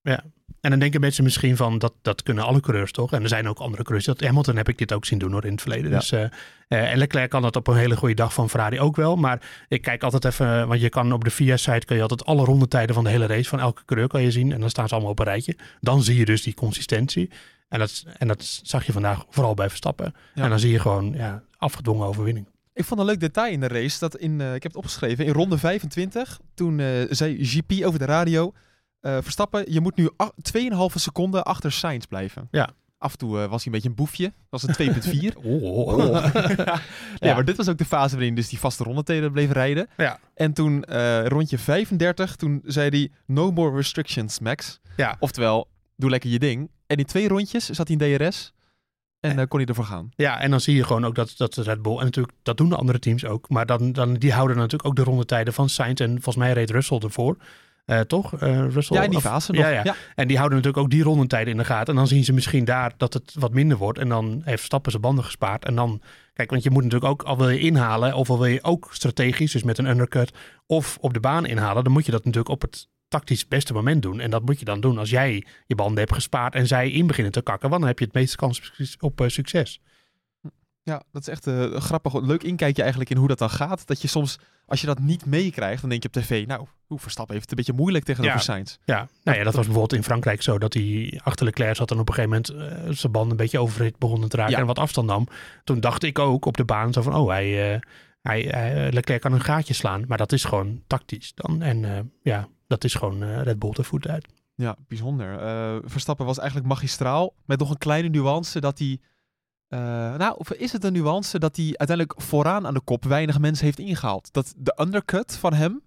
Ja, en dan denken mensen misschien van dat, dat kunnen alle coureurs toch? En er zijn ook andere coureurs. Dat Hamilton heb ik dit ook zien doen hoor in het verleden. Dus, uh, uh, en Leclerc kan dat op een hele goede dag van Ferrari ook wel. Maar ik kijk altijd even, want je kan op de VIA-site kun je altijd alle rondetijden van de hele race van elke coureur kan je zien. En dan staan ze allemaal op een rijtje. Dan zie je dus die consistentie. En dat, en dat zag je vandaag vooral bij Verstappen. Ja. En dan zie je gewoon ja, afgedwongen overwinning. Ik vond een leuk detail in de race dat in, uh, ik heb het opgeschreven, in ronde 25, toen zei GP over de radio, uh, Verstappen, je moet nu 2,5 seconden achter Sainz blijven. Ja. Af en toe uh, was hij een beetje een boefje. Dat was een 2,4. [LAUGHS] oh, oh, oh. [LAUGHS] ja. ja, maar dit was ook de fase waarin dus die vaste rondetijden bleef rijden. Ja. En toen uh, rondje 35, toen zei hij no more restrictions, Max. Ja. Oftewel, doe lekker je ding. En in twee rondjes zat hij in DRS. En dan kon hij ervoor gaan. Ja, en dan zie je gewoon ook dat, dat Red Bull, en natuurlijk dat doen de andere teams ook, maar dan, dan, die houden natuurlijk ook de rondetijden van Sainz en volgens mij reed Russell ervoor. Uh, toch? Uh, Russell, ja, in die fase nog. Ja, ja. ja, En die houden natuurlijk ook die rondetijden in de gaten. En dan zien ze misschien daar dat het wat minder wordt. En dan heeft Stappen zijn banden gespaard. En dan, kijk, want je moet natuurlijk ook, al wil je inhalen, of al wil je ook strategisch, dus met een undercut, of op de baan inhalen, dan moet je dat natuurlijk op het tactisch beste moment doen. En dat moet je dan doen als jij je banden hebt gespaard en zij in beginnen te kakken. Want dan heb je het meeste kans op uh, succes. Ja, dat is echt uh, grappig. Leuk inkijkje eigenlijk in hoe dat dan gaat. Dat je soms, als je dat niet meekrijgt, dan denk je op tv, nou, hoe Verstappen heeft het een beetje moeilijk tegenover ja. Sainz. Ja, nou ja, dat was bijvoorbeeld in Frankrijk zo, dat hij achter Leclerc zat en op een gegeven moment uh, zijn band een beetje overhit begon te raken ja. en wat afstand nam. Toen dacht ik ook op de baan zo van, oh, hij, uh, hij, hij Leclerc kan een gaatje slaan. Maar dat is gewoon tactisch dan. En ja, dat is gewoon Red Bull te voet uit. Ja, bijzonder. Verstappen was eigenlijk magistraal, met nog een kleine nuance dat hij uh, nou, of is het een nuance dat hij uiteindelijk vooraan aan de kop weinig mensen heeft ingehaald? Dat de undercut van hem,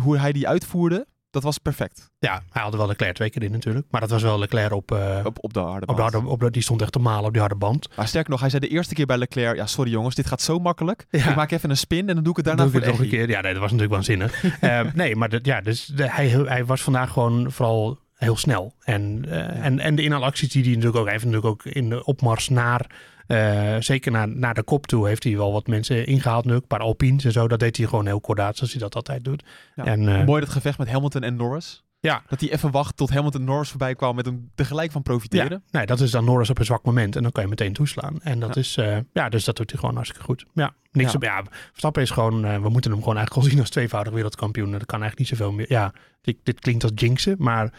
hoe hij die uitvoerde, dat was perfect. Ja, hij had wel Leclerc twee keer in natuurlijk. Maar dat was wel Leclerc op, uh, op, op de harde band. Op de harde, op de, die stond echt te malen op die harde band. Maar sterker nog, hij zei de eerste keer bij Leclerc... Ja, sorry jongens, dit gaat zo makkelijk. Ja. Ik maak even een spin en dan doe ik het daarna voor nog een keer. Ja, nee, dat was natuurlijk waanzinnig. uh, [LAUGHS] nee, maar dat, ja, dus de, hij, hij was vandaag gewoon vooral heel snel. En, uh, ja. en, en de inhaalacties die hij natuurlijk ook... Heeft natuurlijk ook in de opmars naar... Uh, zeker naar, naar de kop toe heeft hij wel wat mensen ingehaald nu. Een paar Alpines en zo. Dat deed hij gewoon heel kordaat zoals hij dat altijd doet. Ja, en, uh, mooi dat gevecht met Hamilton en Norris. Ja. Dat hij even wacht tot Hamilton en Norris voorbij kwam met hem tegelijk van profiteren. Ja, nee, dat is dan Norris op een zwak moment en dan kan je meteen toeslaan. En dat ja. is, uh, ja, dus dat doet hij gewoon hartstikke goed. Ja, niks ja. op, ja, Verstappen is gewoon, uh, we moeten hem gewoon eigenlijk al zien als tweevoudig wereldkampioen. Dat kan eigenlijk niet zoveel meer. Ja, dit, dit klinkt als jinxen, maar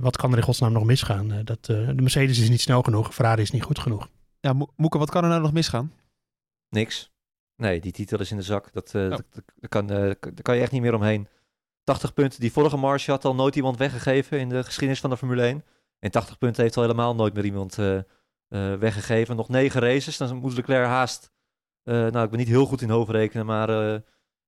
wat kan er in godsnaam nog misgaan? dat, de Mercedes is niet snel genoeg, Ferrari is niet goed genoeg. Ja, Mo Moeke, wat kan er nou nog misgaan? Niks. Nee, die titel is in de zak. Dat, uh, oh. dat, dat kan, uh, daar kan je echt niet meer omheen. 80 punten. Die vorige marge had al nooit iemand weggegeven in de geschiedenis van de Formule 1. En 80 punten heeft al helemaal nooit meer iemand uh, weggegeven. Nog negen races. Dan moet Leclerc haast... nou, ik ben niet heel goed in hoofdrekenen, maar...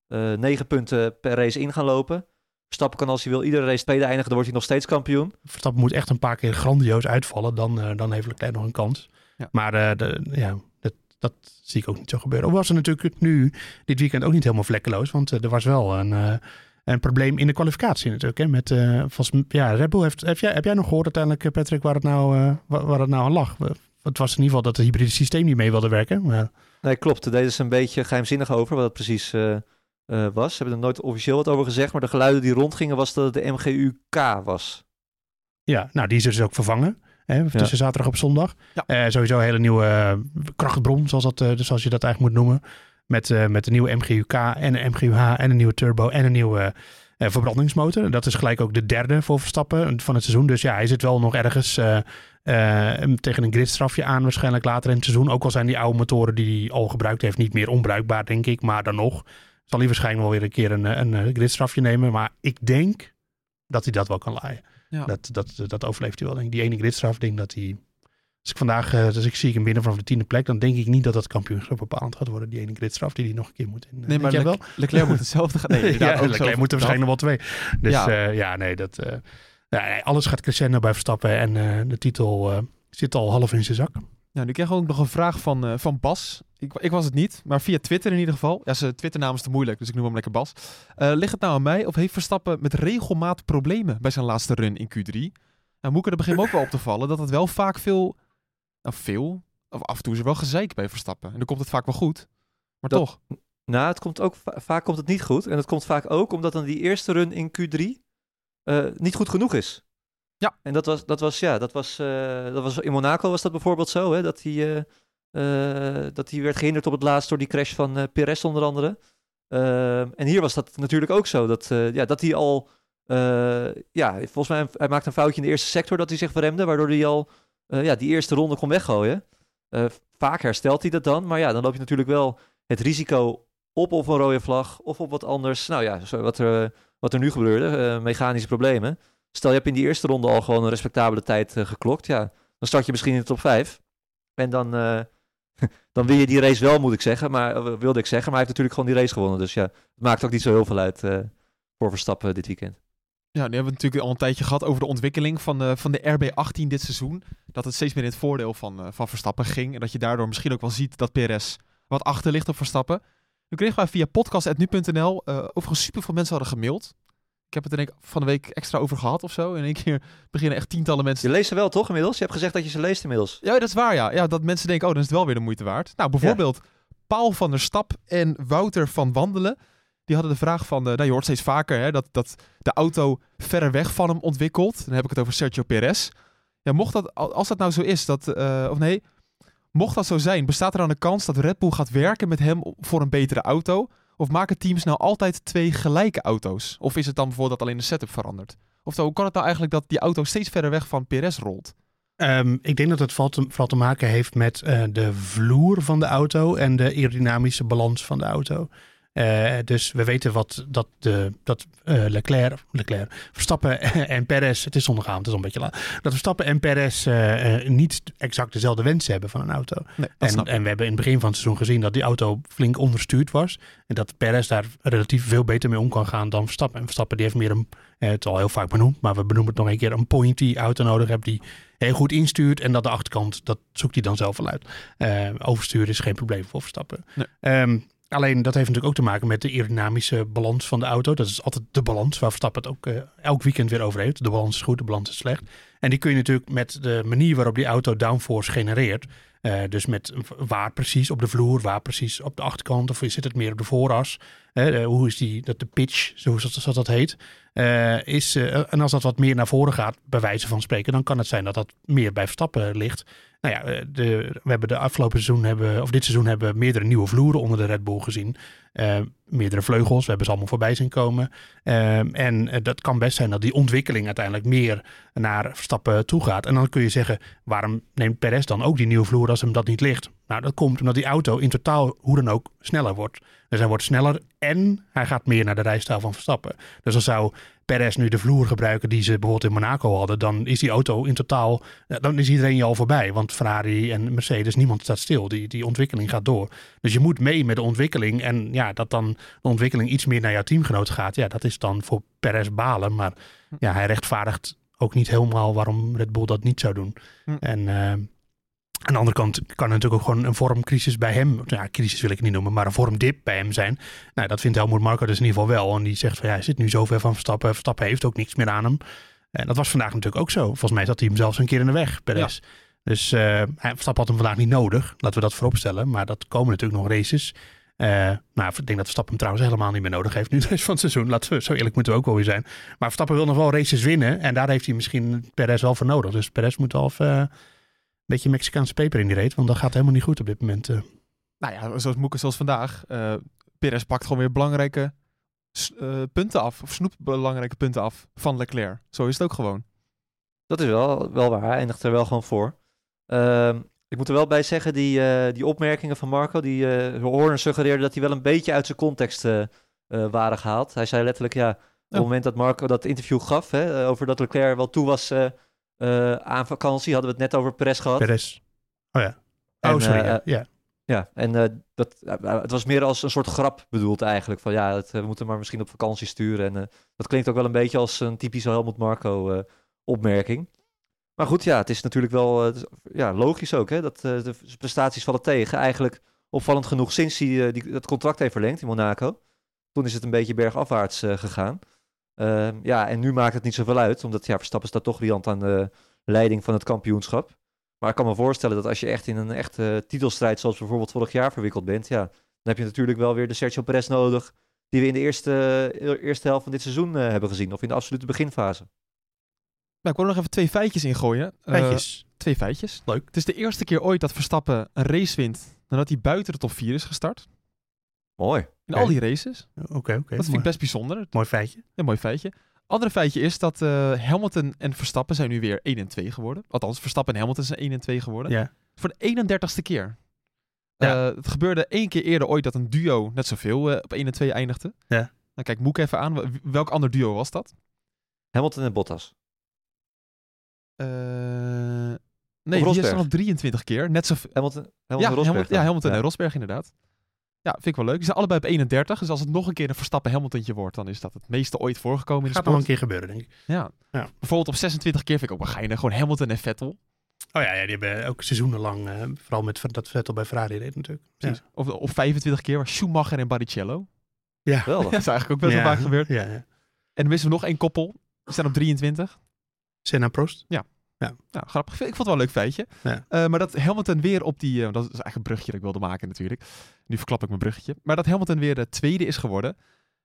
9 punten per race in gaan lopen. Verstappen kan als hij wil iedere race tweede eindigen, dan wordt hij nog steeds kampioen. Verstappen moet echt een paar keer grandioos uitvallen. Dan, uh, dan heeft Leclerc nog een kans. Ja. Maar uh, de, ja, dat, dat, zie ik ook niet zo gebeuren. Of was er natuurlijk nu dit weekend ook niet helemaal vlekkeloos. Want uh, er was wel een, een probleem in de kwalificatie natuurlijk. Hè, met, volgens, ja, Red Bull heeft, heb, jij, heb jij nog gehoord uiteindelijk, Patrick, waar het nou, waar, waar het nou aan lag? Het was in ieder geval dat het hybride systeem niet mee wilde werken. Maar... Nee, klopt. Daar deden ze een beetje geheimzinnig over wat het precies uh, uh, was. Ze hebben er nooit officieel wat over gezegd, maar de geluiden die rondgingen was dat het de MGU-K was. Ja, nou die is dus ook vervangen. Hè, tussen ja. zaterdag op zondag. Ja. Uh, sowieso een hele nieuwe krachtbron, zoals, dat, dus zoals je dat eigenlijk moet noemen. Met, met een nieuwe MGU-K en een MGU-H en een nieuwe turbo en een nieuwe uh, verbrandingsmotor. Dat is gelijk ook de derde voor Verstappen van het seizoen. Dus ja, hij zit wel nog ergens uh, uh, tegen een gridstrafje aan waarschijnlijk later in het seizoen. Ook al zijn die oude motoren die hij al gebruikt heeft niet meer onbruikbaar, denk ik. Maar dan nog zal hij waarschijnlijk wel weer een keer een, een, een gridstrafje nemen. Maar ik denk dat hij dat wel kan laaien. Ja. Dat, dat, dat overleeft hij wel. Denk ik. Die ene gridstraf, denk dat hij... Als ik vandaag, uh, dus ik zie hem binnen vanaf de tiende plek, dan denk ik niet dat dat kampioenschap bepaald gaat worden. Die ene gridstraf die hij nog een keer moet in. Nee, maar Le wel? Leclerc moet hetzelfde gaan. Nee, [LAUGHS] ja, Leclerc moet er waarschijnlijk nog wel twee. Dus ja, uh, ja nee, dat, uh, ja, alles gaat crescendo bij Verstappen en de titel zit al half in zijn zak. Nou, nu kreeg ik ook nog een vraag van, van Bas. Ik, ik, was het niet, maar via Twitter in ieder geval. Ja, zijn Twitternaam is te moeilijk, dus ik noem hem lekker Bas. Uh, ligt het nou aan mij of heeft Verstappen met regelmaat problemen bij zijn laatste run in Q3? Nou, moet ik er begin ook wel op te vallen dat het wel vaak veel, nou veel, of af en toe is er wel gezeik bij Verstappen. En dan komt het vaak wel goed, maar dat, toch. Nou, het komt ook, vaak komt het niet goed. En dat komt vaak ook omdat dan die eerste run in Q3 uh, niet goed genoeg is. Ja. En dat was, dat was, ja, dat was, uh, dat was in Monaco was dat bijvoorbeeld zo, hè, dat hij, dat hij werd gehinderd op het laatst door die crash van uh, Perez onder andere. Ehm, en hier was dat natuurlijk ook zo, dat, ja, dat hij al, ja, volgens mij, hij maakte een foutje in de eerste sector dat hij zich verremde, waardoor hij al, ja, die eerste ronde kon weggooien. vaak herstelt hij dat dan, maar ja, dan loop je natuurlijk wel het risico op of een rode vlag of op wat anders. Nou ja, wat, er, wat er nu gebeurde, mechanische problemen. Stel, je hebt in die eerste ronde al gewoon een respectabele tijd geklokt. Ja, dan start je misschien in de top 5. En dan, [LAUGHS] dan win je die race wel, moet ik zeggen. Maar uh, wilde ik zeggen. Maar hij heeft natuurlijk gewoon die race gewonnen. Dus ja, het maakt ook niet zo heel veel uit voor Verstappen dit weekend. Ja, nu hebben we natuurlijk al een tijdje gehad over de ontwikkeling van de, van de RB18 dit seizoen. Dat het steeds meer in het voordeel van, van Verstappen ging. En dat je daardoor misschien ook wel ziet dat Perez wat achter ligt op Verstappen. Nu kregen wij via podcast.nu.nl overigens super veel mensen hadden gemaild. Ik heb het denk ik van de week extra over gehad of zo. En in één keer [LAUGHS] beginnen echt tientallen mensen... Je leest ze wel toch inmiddels? Je hebt gezegd dat je ze leest inmiddels. Ja, dat is waar ja. ja dat mensen denken, oh dan is het wel weer de moeite waard. Nou, bijvoorbeeld ja. Paul van der Stap en Wouter van Wandelen. Die hadden de vraag van, uh, nou je hoort steeds vaker hè, dat, dat de auto verder weg van hem ontwikkelt. Dan heb ik het over Sergio Perez. Ja, mocht dat, als dat nou zo is, dat, uh, of nee, mocht dat zo zijn, bestaat er dan de kans dat Red Bull gaat werken met hem voor een betere auto... Of maken teams nou altijd twee gelijke auto's? Of is het dan bijvoorbeeld dat alleen de setup verandert? Of hoe kan het nou eigenlijk dat die auto steeds verder weg van Perez rolt? Um, ik denk dat het vooral te maken heeft met uh, de vloer van de auto en de aerodynamische balans van de auto. Uh, dus we weten wat dat, de, dat uh, Leclerc, Leclerc, Verstappen [LAUGHS] en Perez, het is zondagavond, het is een beetje laat, dat Verstappen en Perez uh, niet exact dezelfde wensen hebben van een auto. Nee, en, en we hebben in het begin van het seizoen gezien dat die auto flink onderstuurd was. En dat Perez daar relatief veel beter mee om kan gaan dan Verstappen. En Verstappen die heeft meer een, het is al heel vaak benoemd, maar we benoemen het nog een keer, een pointy auto nodig hebt die heel goed instuurt. En dat de achterkant, dat zoekt hij dan zelf wel uit. oversturen is geen probleem voor Verstappen. Nee. Um, Alleen dat heeft natuurlijk ook te maken met de aerodynamische balans van de auto. Dat is altijd de balans waar Verstappen het ook uh, elk weekend weer over heeft. De balans is goed, de balans is slecht. En die kun je natuurlijk met de manier waarop die auto downforce genereert. Uh, dus met waar precies op de vloer, waar precies op de achterkant. Of zit het meer op de vooras. Hoe is die, dat de pitch, zoals dat, dat heet. is, en als dat wat meer naar voren gaat, bij wijze van spreken, dan kan het zijn dat dat meer bij Verstappen ligt. Nou ja, de, we hebben de afgelopen seizoen, hebben, of dit seizoen, hebben we meerdere nieuwe vloeren onder de Red Bull gezien. Uh, meerdere vleugels, we hebben ze allemaal voorbij zien komen. Uh, en dat kan best zijn dat die ontwikkeling uiteindelijk meer naar Verstappen toe gaat. En dan kun je zeggen, waarom neemt Perez dan ook die nieuwe vloer als hem dat niet ligt? Nou, dat komt omdat die auto in totaal hoe dan ook sneller wordt. Dus hij wordt sneller en hij gaat meer naar de rijstijl van Verstappen. Dus dan zou Perez nu de vloer gebruiken die ze bijvoorbeeld in Monaco hadden, dan is die auto in totaal, dan is iedereen je al voorbij. Want Ferrari en Mercedes, niemand staat stil. Die, die ontwikkeling gaat door. Dus je moet mee met de ontwikkeling. En ja, dat dan de ontwikkeling iets meer naar jouw teamgenoot gaat, ja, dat is dan voor Perez balen. Maar ja, hij rechtvaardigt ook niet helemaal waarom Red Bull dat niet zou doen. Hm. En uh, aan de andere kant kan er natuurlijk ook gewoon een vormcrisis bij hem, ja, crisis wil ik het niet noemen, maar een vormdip bij hem zijn. Nou, dat vindt Helmut Marko dus in ieder geval wel. En die zegt van ja, hij zit nu zo ver van Verstappen. Verstappen heeft ook niks meer aan hem. En dat was vandaag natuurlijk ook zo. Volgens mij zat hij hem zelfs een keer in de weg, Perez. Ja. Dus uh, Verstappen had hem vandaag niet nodig. Laten we dat vooropstellen. Maar dat komen natuurlijk nog races. Uh, nou, ik denk dat Verstappen hem trouwens helemaal niet meer nodig heeft nu de rest van het seizoen. Laten we, zo eerlijk moeten we ook wel weer zijn. Maar Verstappen wil nog wel races winnen. En daar heeft hij misschien Perez wel voor nodig. Dus Perez moet wel even uh, beetje Mexicaanse peper in die reet. Want dat gaat helemaal niet goed op dit moment. Uh. Nou ja, zoals Moeke, zoals vandaag. Perez pakt gewoon weer belangrijke punten af. Of snoept belangrijke punten af van Leclerc. Zo is het ook gewoon. Dat is wel, wel waar. Hij eindigt er wel gewoon voor. Ehm, ik moet er wel bij zeggen, die, uh, die opmerkingen van Marco, die uh, Horner suggereerde dat die wel een beetje uit zijn context uh, waren gehaald. Hij zei letterlijk, ja, op het moment dat Marco dat interview gaf, hè, over dat Leclerc wel toe was aan vakantie, hadden we het net over Perez gehad. Perez. Oh ja. Oh, en, sorry. ja. ja. Ja, en dat, het was meer als een soort grap bedoeld eigenlijk. Van ja, het, we moeten maar misschien op vakantie sturen. En dat klinkt ook wel een beetje als een typische Helmut Marco opmerking. Maar goed, ja, het is natuurlijk wel ja, logisch ook hè, dat de prestaties vallen tegen. Eigenlijk opvallend genoeg sinds hij die, dat contract heeft verlengd in Monaco. Toen is het een beetje bergafwaarts gegaan. Ehm, ja, en nu maakt het niet zoveel uit, omdat ja, Verstappen staat toch riant aan de leiding van het kampioenschap. Maar ik kan me voorstellen dat als je echt in een echte titelstrijd, zoals bijvoorbeeld vorig jaar verwikkeld bent, ja, dan heb je natuurlijk wel weer de Sergio Perez nodig, die we in de eerste, eerste helft van dit seizoen hebben gezien, of in de absolute beginfase. Nou, ik wil nog even twee feitjes ingooien. Feitjes? Uh, twee feitjes. Leuk. Het is de eerste keer ooit dat Verstappen een race wint nadat hij buiten de top 4 is gestart. Mooi. In okay. al die races. Oké, okay, oké. Okay, dat vind ik best bijzonder. Mooi feitje. Een mooi feitje. Andere feitje is dat uh, Hamilton en Verstappen zijn nu weer 1 en 2 geworden. Althans, Verstappen en Hamilton zijn 1 en 2 geworden. Ja. Voor de 31ste keer. Ja. Uh, het gebeurde één keer eerder ooit dat een duo net zoveel uh, op 1 en 2 eindigde. Ja. Nou, kijk, Moek even aan. Welk ander duo was dat? Hamilton en Bottas. Uh, nee, die is dan op 23 keer. Net zo... Hamilton, Hamilton ja, Rosberg. Hamilton, ja, Hamilton en Rosberg inderdaad. Ja, vind ik wel leuk. Die zijn allebei op 31. Dus als het nog een keer een Verstappen Hamiltontje wordt, dan is dat het meeste ooit voorgekomen in de Gaat sport. nog een keer gebeuren, denk ik. Ja. ja. Bijvoorbeeld op 26 keer vind ik ook wel geinig. Gewoon Hamilton en Vettel. Oh ja, ja die hebben ook seizoenenlang, uh, vooral met dat Vettel bij Ferrari reed natuurlijk. Ja. Of op 25 keer was Schumacher en Barrichello. Ja. Wel. dat is eigenlijk ook best wel vaak gebeurd. Ja, ja. En dan missen we nog één koppel. Die staan op 23. Senna Prost. Ja. Ja. Nou, grappig. Ik vond het wel een leuk feitje. Ja. Uh, maar dat Hamilton weer op die... Uh, dat is eigenlijk een bruggetje dat ik wilde maken natuurlijk. Nu verklap ik mijn bruggetje. Maar dat Hamilton weer de tweede is geworden.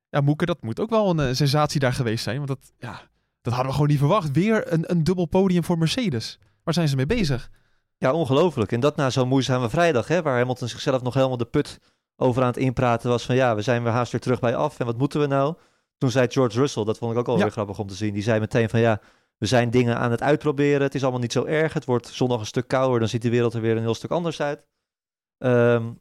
Ja, Moeke, dat moet ook wel een uh, sensatie daar geweest zijn. Want dat, ja, dat hadden we gewoon niet verwacht. Weer een, een dubbel podium voor Mercedes. Waar zijn ze mee bezig? Ja, ongelooflijk. En dat na zo'n moeizame vrijdag, hè, waar Hamilton zichzelf nog helemaal de put over aan het inpraten was. Van ja, we zijn weer haast weer terug bij af. En wat moeten we nou? Toen zei George Russell, dat vond ik ook al ja. weer grappig om te zien. Die zei meteen van ja, we zijn dingen aan het uitproberen. Het is allemaal niet zo erg. Het wordt zondag een stuk kouder. Dan ziet de wereld er weer een heel stuk anders uit. Um,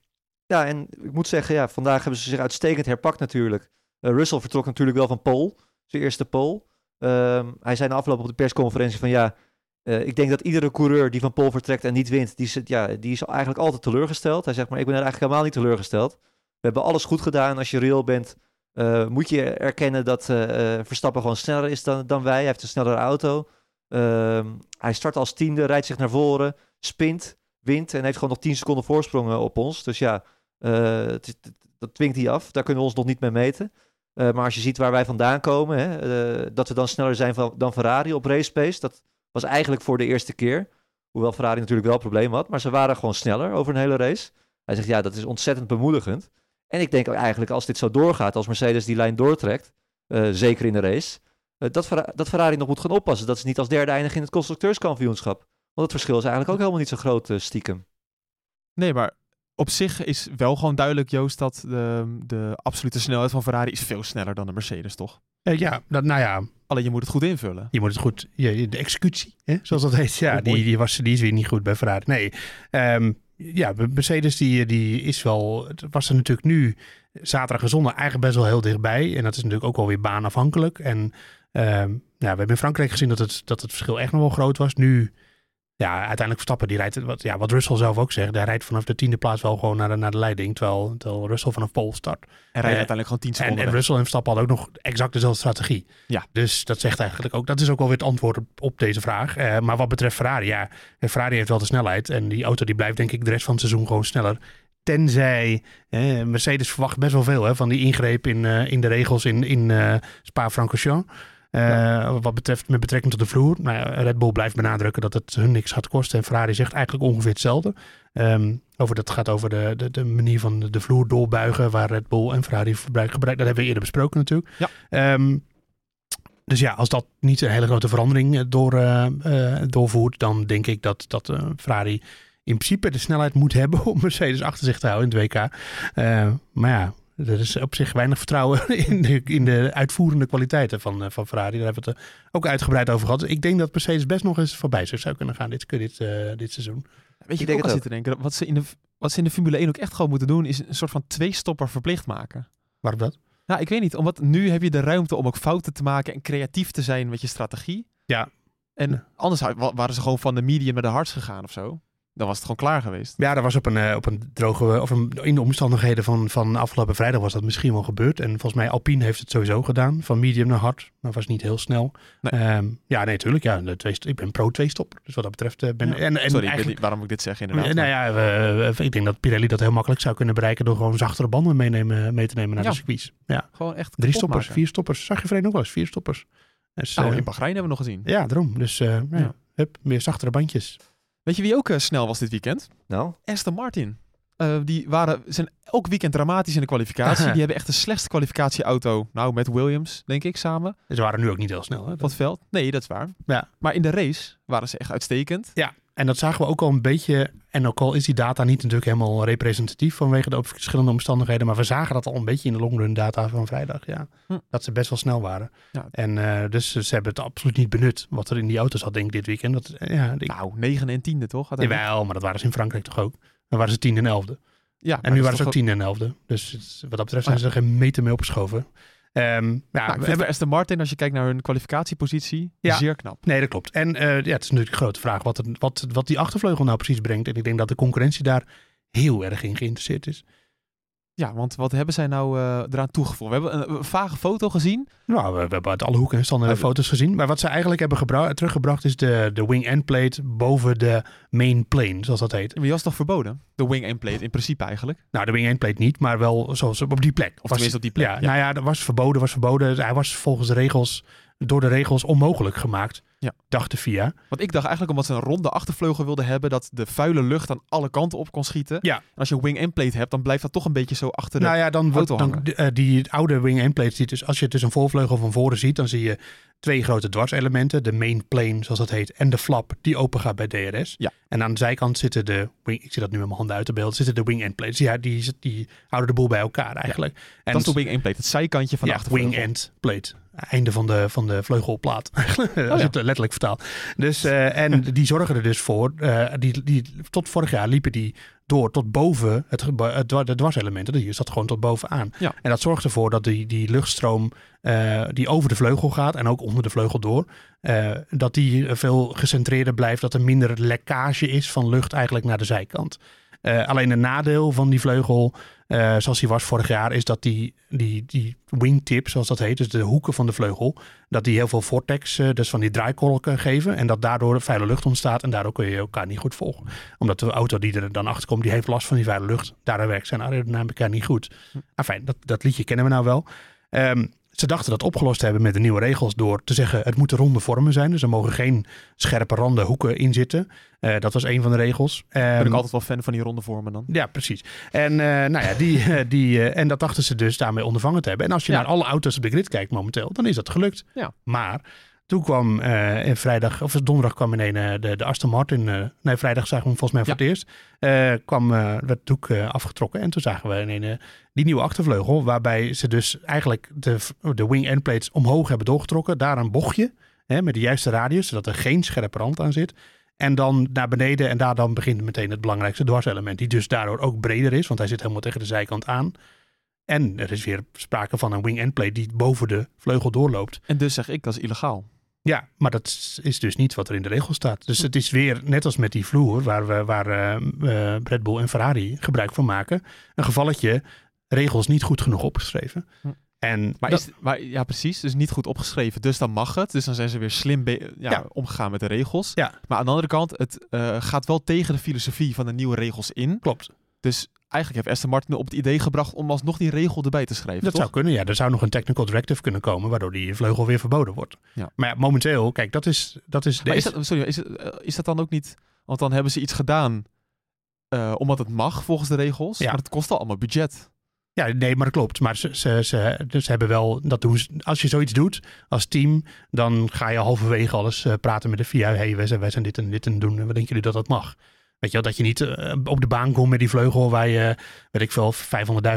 ja, en ik moet zeggen, ja, vandaag hebben ze zich uitstekend herpakt natuurlijk. Uh, Russell vertrok natuurlijk wel van Pole. Zijn eerste pole. Um, hij zei na afloop op de persconferentie van ja, uh, ik denk dat iedere coureur die van Pole vertrekt en niet wint, die, is, ja, die is eigenlijk altijd teleurgesteld. Hij zegt maar, ik ben er eigenlijk helemaal niet teleurgesteld. We hebben alles goed gedaan. Als je real bent, uh, moet je erkennen dat Verstappen gewoon sneller is dan, dan wij. Hij heeft een snellere auto. Uh, hij start als tiende, rijdt zich naar voren, spint, wint en heeft gewoon nog 10 seconden voorsprong op ons. Dus ja, het, dat dwingt hij af. Daar kunnen we ons nog niet mee meten. maar als je ziet waar wij vandaan komen, hè, dat we dan sneller zijn van, dan Ferrari op race pace, dat was eigenlijk voor de eerste keer. Hoewel Ferrari natuurlijk wel problemen had, maar ze waren gewoon sneller over een hele race. Hij zegt ja, dat is ontzettend bemoedigend. En ik denk eigenlijk als dit zo doorgaat, als Mercedes die lijn doortrekt, zeker in de race, dat, dat, Ferrari nog moet gaan oppassen. Dat ze niet als derde eindigen in het constructeurskampioenschap. Want het verschil is eigenlijk ook helemaal niet zo groot stiekem. Nee, maar op zich is wel gewoon duidelijk, Joost, dat de, de absolute snelheid van Ferrari is veel sneller dan de Mercedes, toch? ja, dat, nou ja. Alleen je moet het goed invullen. Je moet het goed, je, de executie, hè, zoals dat heet, ja, die, die, was, die is weer niet goed bij Ferrari. Nee, um, ja, Mercedes die, die is wel, het was er natuurlijk nu zaterdag en zondag eigenlijk best wel heel dichtbij. En dat is natuurlijk ook wel weer baanafhankelijk. En nou, we hebben in Frankrijk gezien dat het, dat het verschil echt nog wel groot was. Nu, ja, uiteindelijk Verstappen, die rijdt, wat, ja, wat Russell zelf ook zegt, hij rijdt vanaf de tiende plaats wel gewoon naar de, naar de leiding. Terwijl, terwijl Russell vanaf pole start. En rijdt Eh, uiteindelijk gewoon 10 En, seconden en weg. Russell en Verstappen hadden ook nog exact dezelfde strategie. Ja. Dus dat zegt eigenlijk ook, dat is ook wel weer het antwoord op, op deze vraag. Eh, maar wat betreft Ferrari, ja, Ferrari heeft wel de snelheid. En die auto die blijft denk ik de rest van het seizoen gewoon sneller. Tenzij, eh, Mercedes verwacht best wel veel hè, van die ingreep in, in de regels in, in eh, Eh, Wat betreft met betrekking tot de vloer. Nou, ja, Red Bull blijft benadrukken dat het hun niks gaat kosten. En Ferrari zegt eigenlijk ongeveer hetzelfde. Ehm, over, dat gaat over de, de, de manier van de, de vloer doorbuigen. Waar Red Bull en Ferrari gebruiken. gebruik, dat hebben we eerder besproken natuurlijk. Ja. Ehm, dus ja, als dat niet een hele grote verandering eh, door, eh, doorvoert. Dan denk ik dat, dat Ferrari in principe de snelheid moet hebben [LAUGHS] om Mercedes achter zich te houden in het WK. Eh, maar ja, er is op zich weinig vertrouwen [LAUGHS] in de, in de uitvoerende kwaliteiten van, eh, van Ferrari. Daar hebben we het er ook uitgebreid over gehad. Ik denk dat Mercedes best nog eens voorbij zich zou kunnen gaan dit, dit, eh, dit seizoen. Weet je, Ik ik denk ook denken, wat ze, in de, wat ze in de Formule 1 ook echt gewoon moeten doen, is een soort van twee-stopper verplicht maken. Waarom dat? Nou, ik weet niet, omdat nu heb je de ruimte om ook fouten te maken en creatief te zijn met je strategie. Ja. En Ja. anders wa- waren ze gewoon van de medium naar de hards gegaan of zo. Dan was het gewoon klaar geweest. Ja, dat was op een, eh, op een droge, of een, in de omstandigheden van, van afgelopen vrijdag was dat misschien wel gebeurd. En volgens mij Alpine heeft het sowieso gedaan, van medium naar hard, maar was niet heel snel. Nee. Ehm, ja, nee, tuurlijk. Ja, de twee, ik ben pro twee stop. Dus wat dat betreft eh, ben Ja. en, en Sorry, ik niet waarom ik dit zeg inderdaad. nou ja, we- we- ik denk dat Pirelli dat heel makkelijk zou kunnen bereiken door gewoon zachtere banden meenemen, mee te nemen naar Ja. de circuits. Ja, Gewoon echt drie stoppers, maken. vier stoppers. Zag je vrede ook wel eens, vier stoppers. Dus, Nou, eh, in Bahrein hebben we nog gezien. ja, daarom. Dus eh. Ja. Hup, meer zachtere bandjes. Weet je wie ook eh, snel was dit weekend? Nou, Aston Martin. Eh, die waren, zijn elk weekend dramatisch in de kwalificatie. [LAUGHS] die hebben echt de slechtste kwalificatieauto. Nou, met Williams, denk ik, samen. Ze waren nu ook niet heel snel. Hè? Op het veld. Nee, dat is waar. Ja. Maar in de race waren ze echt uitstekend. Ja, en dat zagen we ook al een beetje. En ook al is die data niet natuurlijk helemaal representatief vanwege de verschillende omstandigheden. Maar we zagen dat al een beetje in de longrun data van vrijdag. Ja. Hm. Dat ze best wel snel waren. Ja. En eh, dus ze hebben het absoluut niet benut wat er in die auto's zat, denk ik, dit weekend. Dat, eh, ja, ik, Nou, 9 en 10e toch? jawel, maar dat waren ze in Frankrijk toch ook. Dan waren ze tien en elfde. Ja, En nu waren ze ook tien en elfde. Dus het- wat dat betreft zijn ze er geen meter mee opgeschoven. Ehm, ja, Nou, we hebben, Aston Martin, als je kijkt naar hun kwalificatiepositie, Ja. zeer knap. Nee, dat klopt. En eh, ja, het is natuurlijk een grote vraag wat, het, wat, wat die achtervleugel nou precies brengt. En ik denk dat de concurrentie daar heel erg in geïnteresseerd is. Ja, want wat hebben zij nou eh, eraan toegevoegd? We hebben een, een vage foto gezien. Nou, we, we hebben uit alle hoeken en standen foto's gezien. Maar wat ze eigenlijk hebben gebra- teruggebracht is de, de wing-end plate boven de main plane, zoals dat heet. Maar die was toch verboden? De wing and plate in principe eigenlijk. Nou, de wing-end plate niet, maar wel zoals op die plek. Of tenminste op die plek. Ja, Ja. nou ja, dat was verboden, was verboden. Hij was volgens de regels, door de regels onmogelijk gemaakt, Ja. dacht de FIA. Want ik dacht eigenlijk omdat ze een ronde achtervleugel wilden hebben, dat de vuile lucht aan alle kanten op kon schieten. Ja. En als je een wing and plate hebt, dan blijft dat toch een beetje zo achter de... Nou ja, dan wordt dan, eh, die oude wing-end plate ziet dus, als je dus een voorvleugel van voren ziet, dan zie je twee grote dwarselementen, de main plane zoals dat heet, en de flap die open gaat bij DRS. Ja. En aan de zijkant zitten de, wing, ik zie dat nu met mijn handen uit de beeld, zitten de wing-end plates. Ja, die, die houden de boel bij elkaar eigenlijk. En dat is de wing and plate, het zijkantje van ja, de achtervleugel. wing-end plate. Einde van de, van de vleugelplaat. [LAUGHS] Als je ja. het letterlijk vertaalt. Dus, eh, en [LAUGHS] die zorgen er dus voor. eh, die, die, tot vorig jaar liepen die door tot boven het, het, dwa- de dwarselementen. Die zat gewoon tot bovenaan. Ja. En dat zorgt ervoor dat die, die luchtstroom eh, die over de vleugel gaat en ook onder de vleugel door, eh, dat die veel gecentreerder blijft. Dat er minder lekkage is van lucht eigenlijk naar de zijkant. Eh, alleen een nadeel van die vleugel, eh, zoals die was vorig jaar, is dat die, die, die wingtip, zoals dat heet, dus de hoeken van de vleugel, dat die heel veel vortex, eh, dus van die draaikolken geven. En dat daardoor vuile lucht ontstaat en daardoor kun je elkaar niet goed volgen. Omdat de auto die er dan achter komt, die heeft last van die vuile lucht. Daardoor werkt zijn aerodynamica niet goed. Enfin, dat, dat liedje kennen we nou wel. Ehm, ze dachten dat opgelost te hebben met de nieuwe regels door te zeggen het moeten ronde vormen zijn. Dus er mogen geen scherpe randen, hoeken in zitten. Eh, dat was een van de regels. ben ik Ehm, altijd wel fan van die ronde vormen dan. ja, precies. En, eh, nou ja, die, eh, die, en dat dachten ze dus daarmee ondervangen te hebben. En als je Ja. naar alle auto's op de grid kijkt momenteel, dan is dat gelukt. Ja. Maar toen kwam eh in vrijdag, of donderdag kwam ineens eh, de, de Aston Martin. eh, nee, vrijdag zagen we hem volgens mij voor het eerst. eh, kwam, eh, werd het doek eh, afgetrokken. En toen zagen we ineens eh, die nieuwe achtervleugel. Waarbij ze dus eigenlijk de, de wing end plates omhoog hebben doorgetrokken. Daar een bochtje hè, met de juiste radius, zodat er geen scherpe rand aan zit. En dan naar beneden en daar dan begint meteen het belangrijkste dwarselement. Die dus daardoor ook breder is, want hij zit helemaal tegen de zijkant aan. En er is weer sprake van een wing-end plate die boven de vleugel doorloopt. En dus zeg ik, dat is illegaal. Ja, maar dat is dus niet wat er in de regel staat. Dus het is weer, net als met die vloer, waar, we, waar uh, Red Bull en Ferrari gebruik van maken, een gevalletje regels niet goed genoeg opgeschreven. Hm. En maar, is, maar ja, precies. Dus niet goed opgeschreven. Dus dan mag het. Dus dan zijn ze weer slim ja, omgegaan met de regels. Ja. Maar aan de andere kant, het uh, gaat wel tegen de filosofie van de nieuwe regels in. Klopt. Dus eigenlijk heeft Aston Martin op het idee gebracht om alsnog die regel erbij te schrijven. Dat toch? zou kunnen, ja. Er zou nog een technical directive kunnen komen, waardoor die vleugel weer verboden wordt. Ja. Maar ja, momenteel, kijk, dat is. Dat is, is, dat, sorry, is, eh, is dat dan ook niet. Want dan hebben ze iets gedaan uh, omdat het mag volgens de regels. Ja. Maar het kost al allemaal budget. Ja, nee, maar dat klopt. Maar ze, ze, ze, dus hebben wel, dat doen ze, als je zoiets doet als team, dan ga je halverwege alles uh, praten met de VIA. hey, wij zijn, wij zijn dit en dit en doen. Wat denken jullie dat dat mag? Weet je wel, dat je niet uh, op de baan komt met die vleugel waar je, weet ik veel, 500.000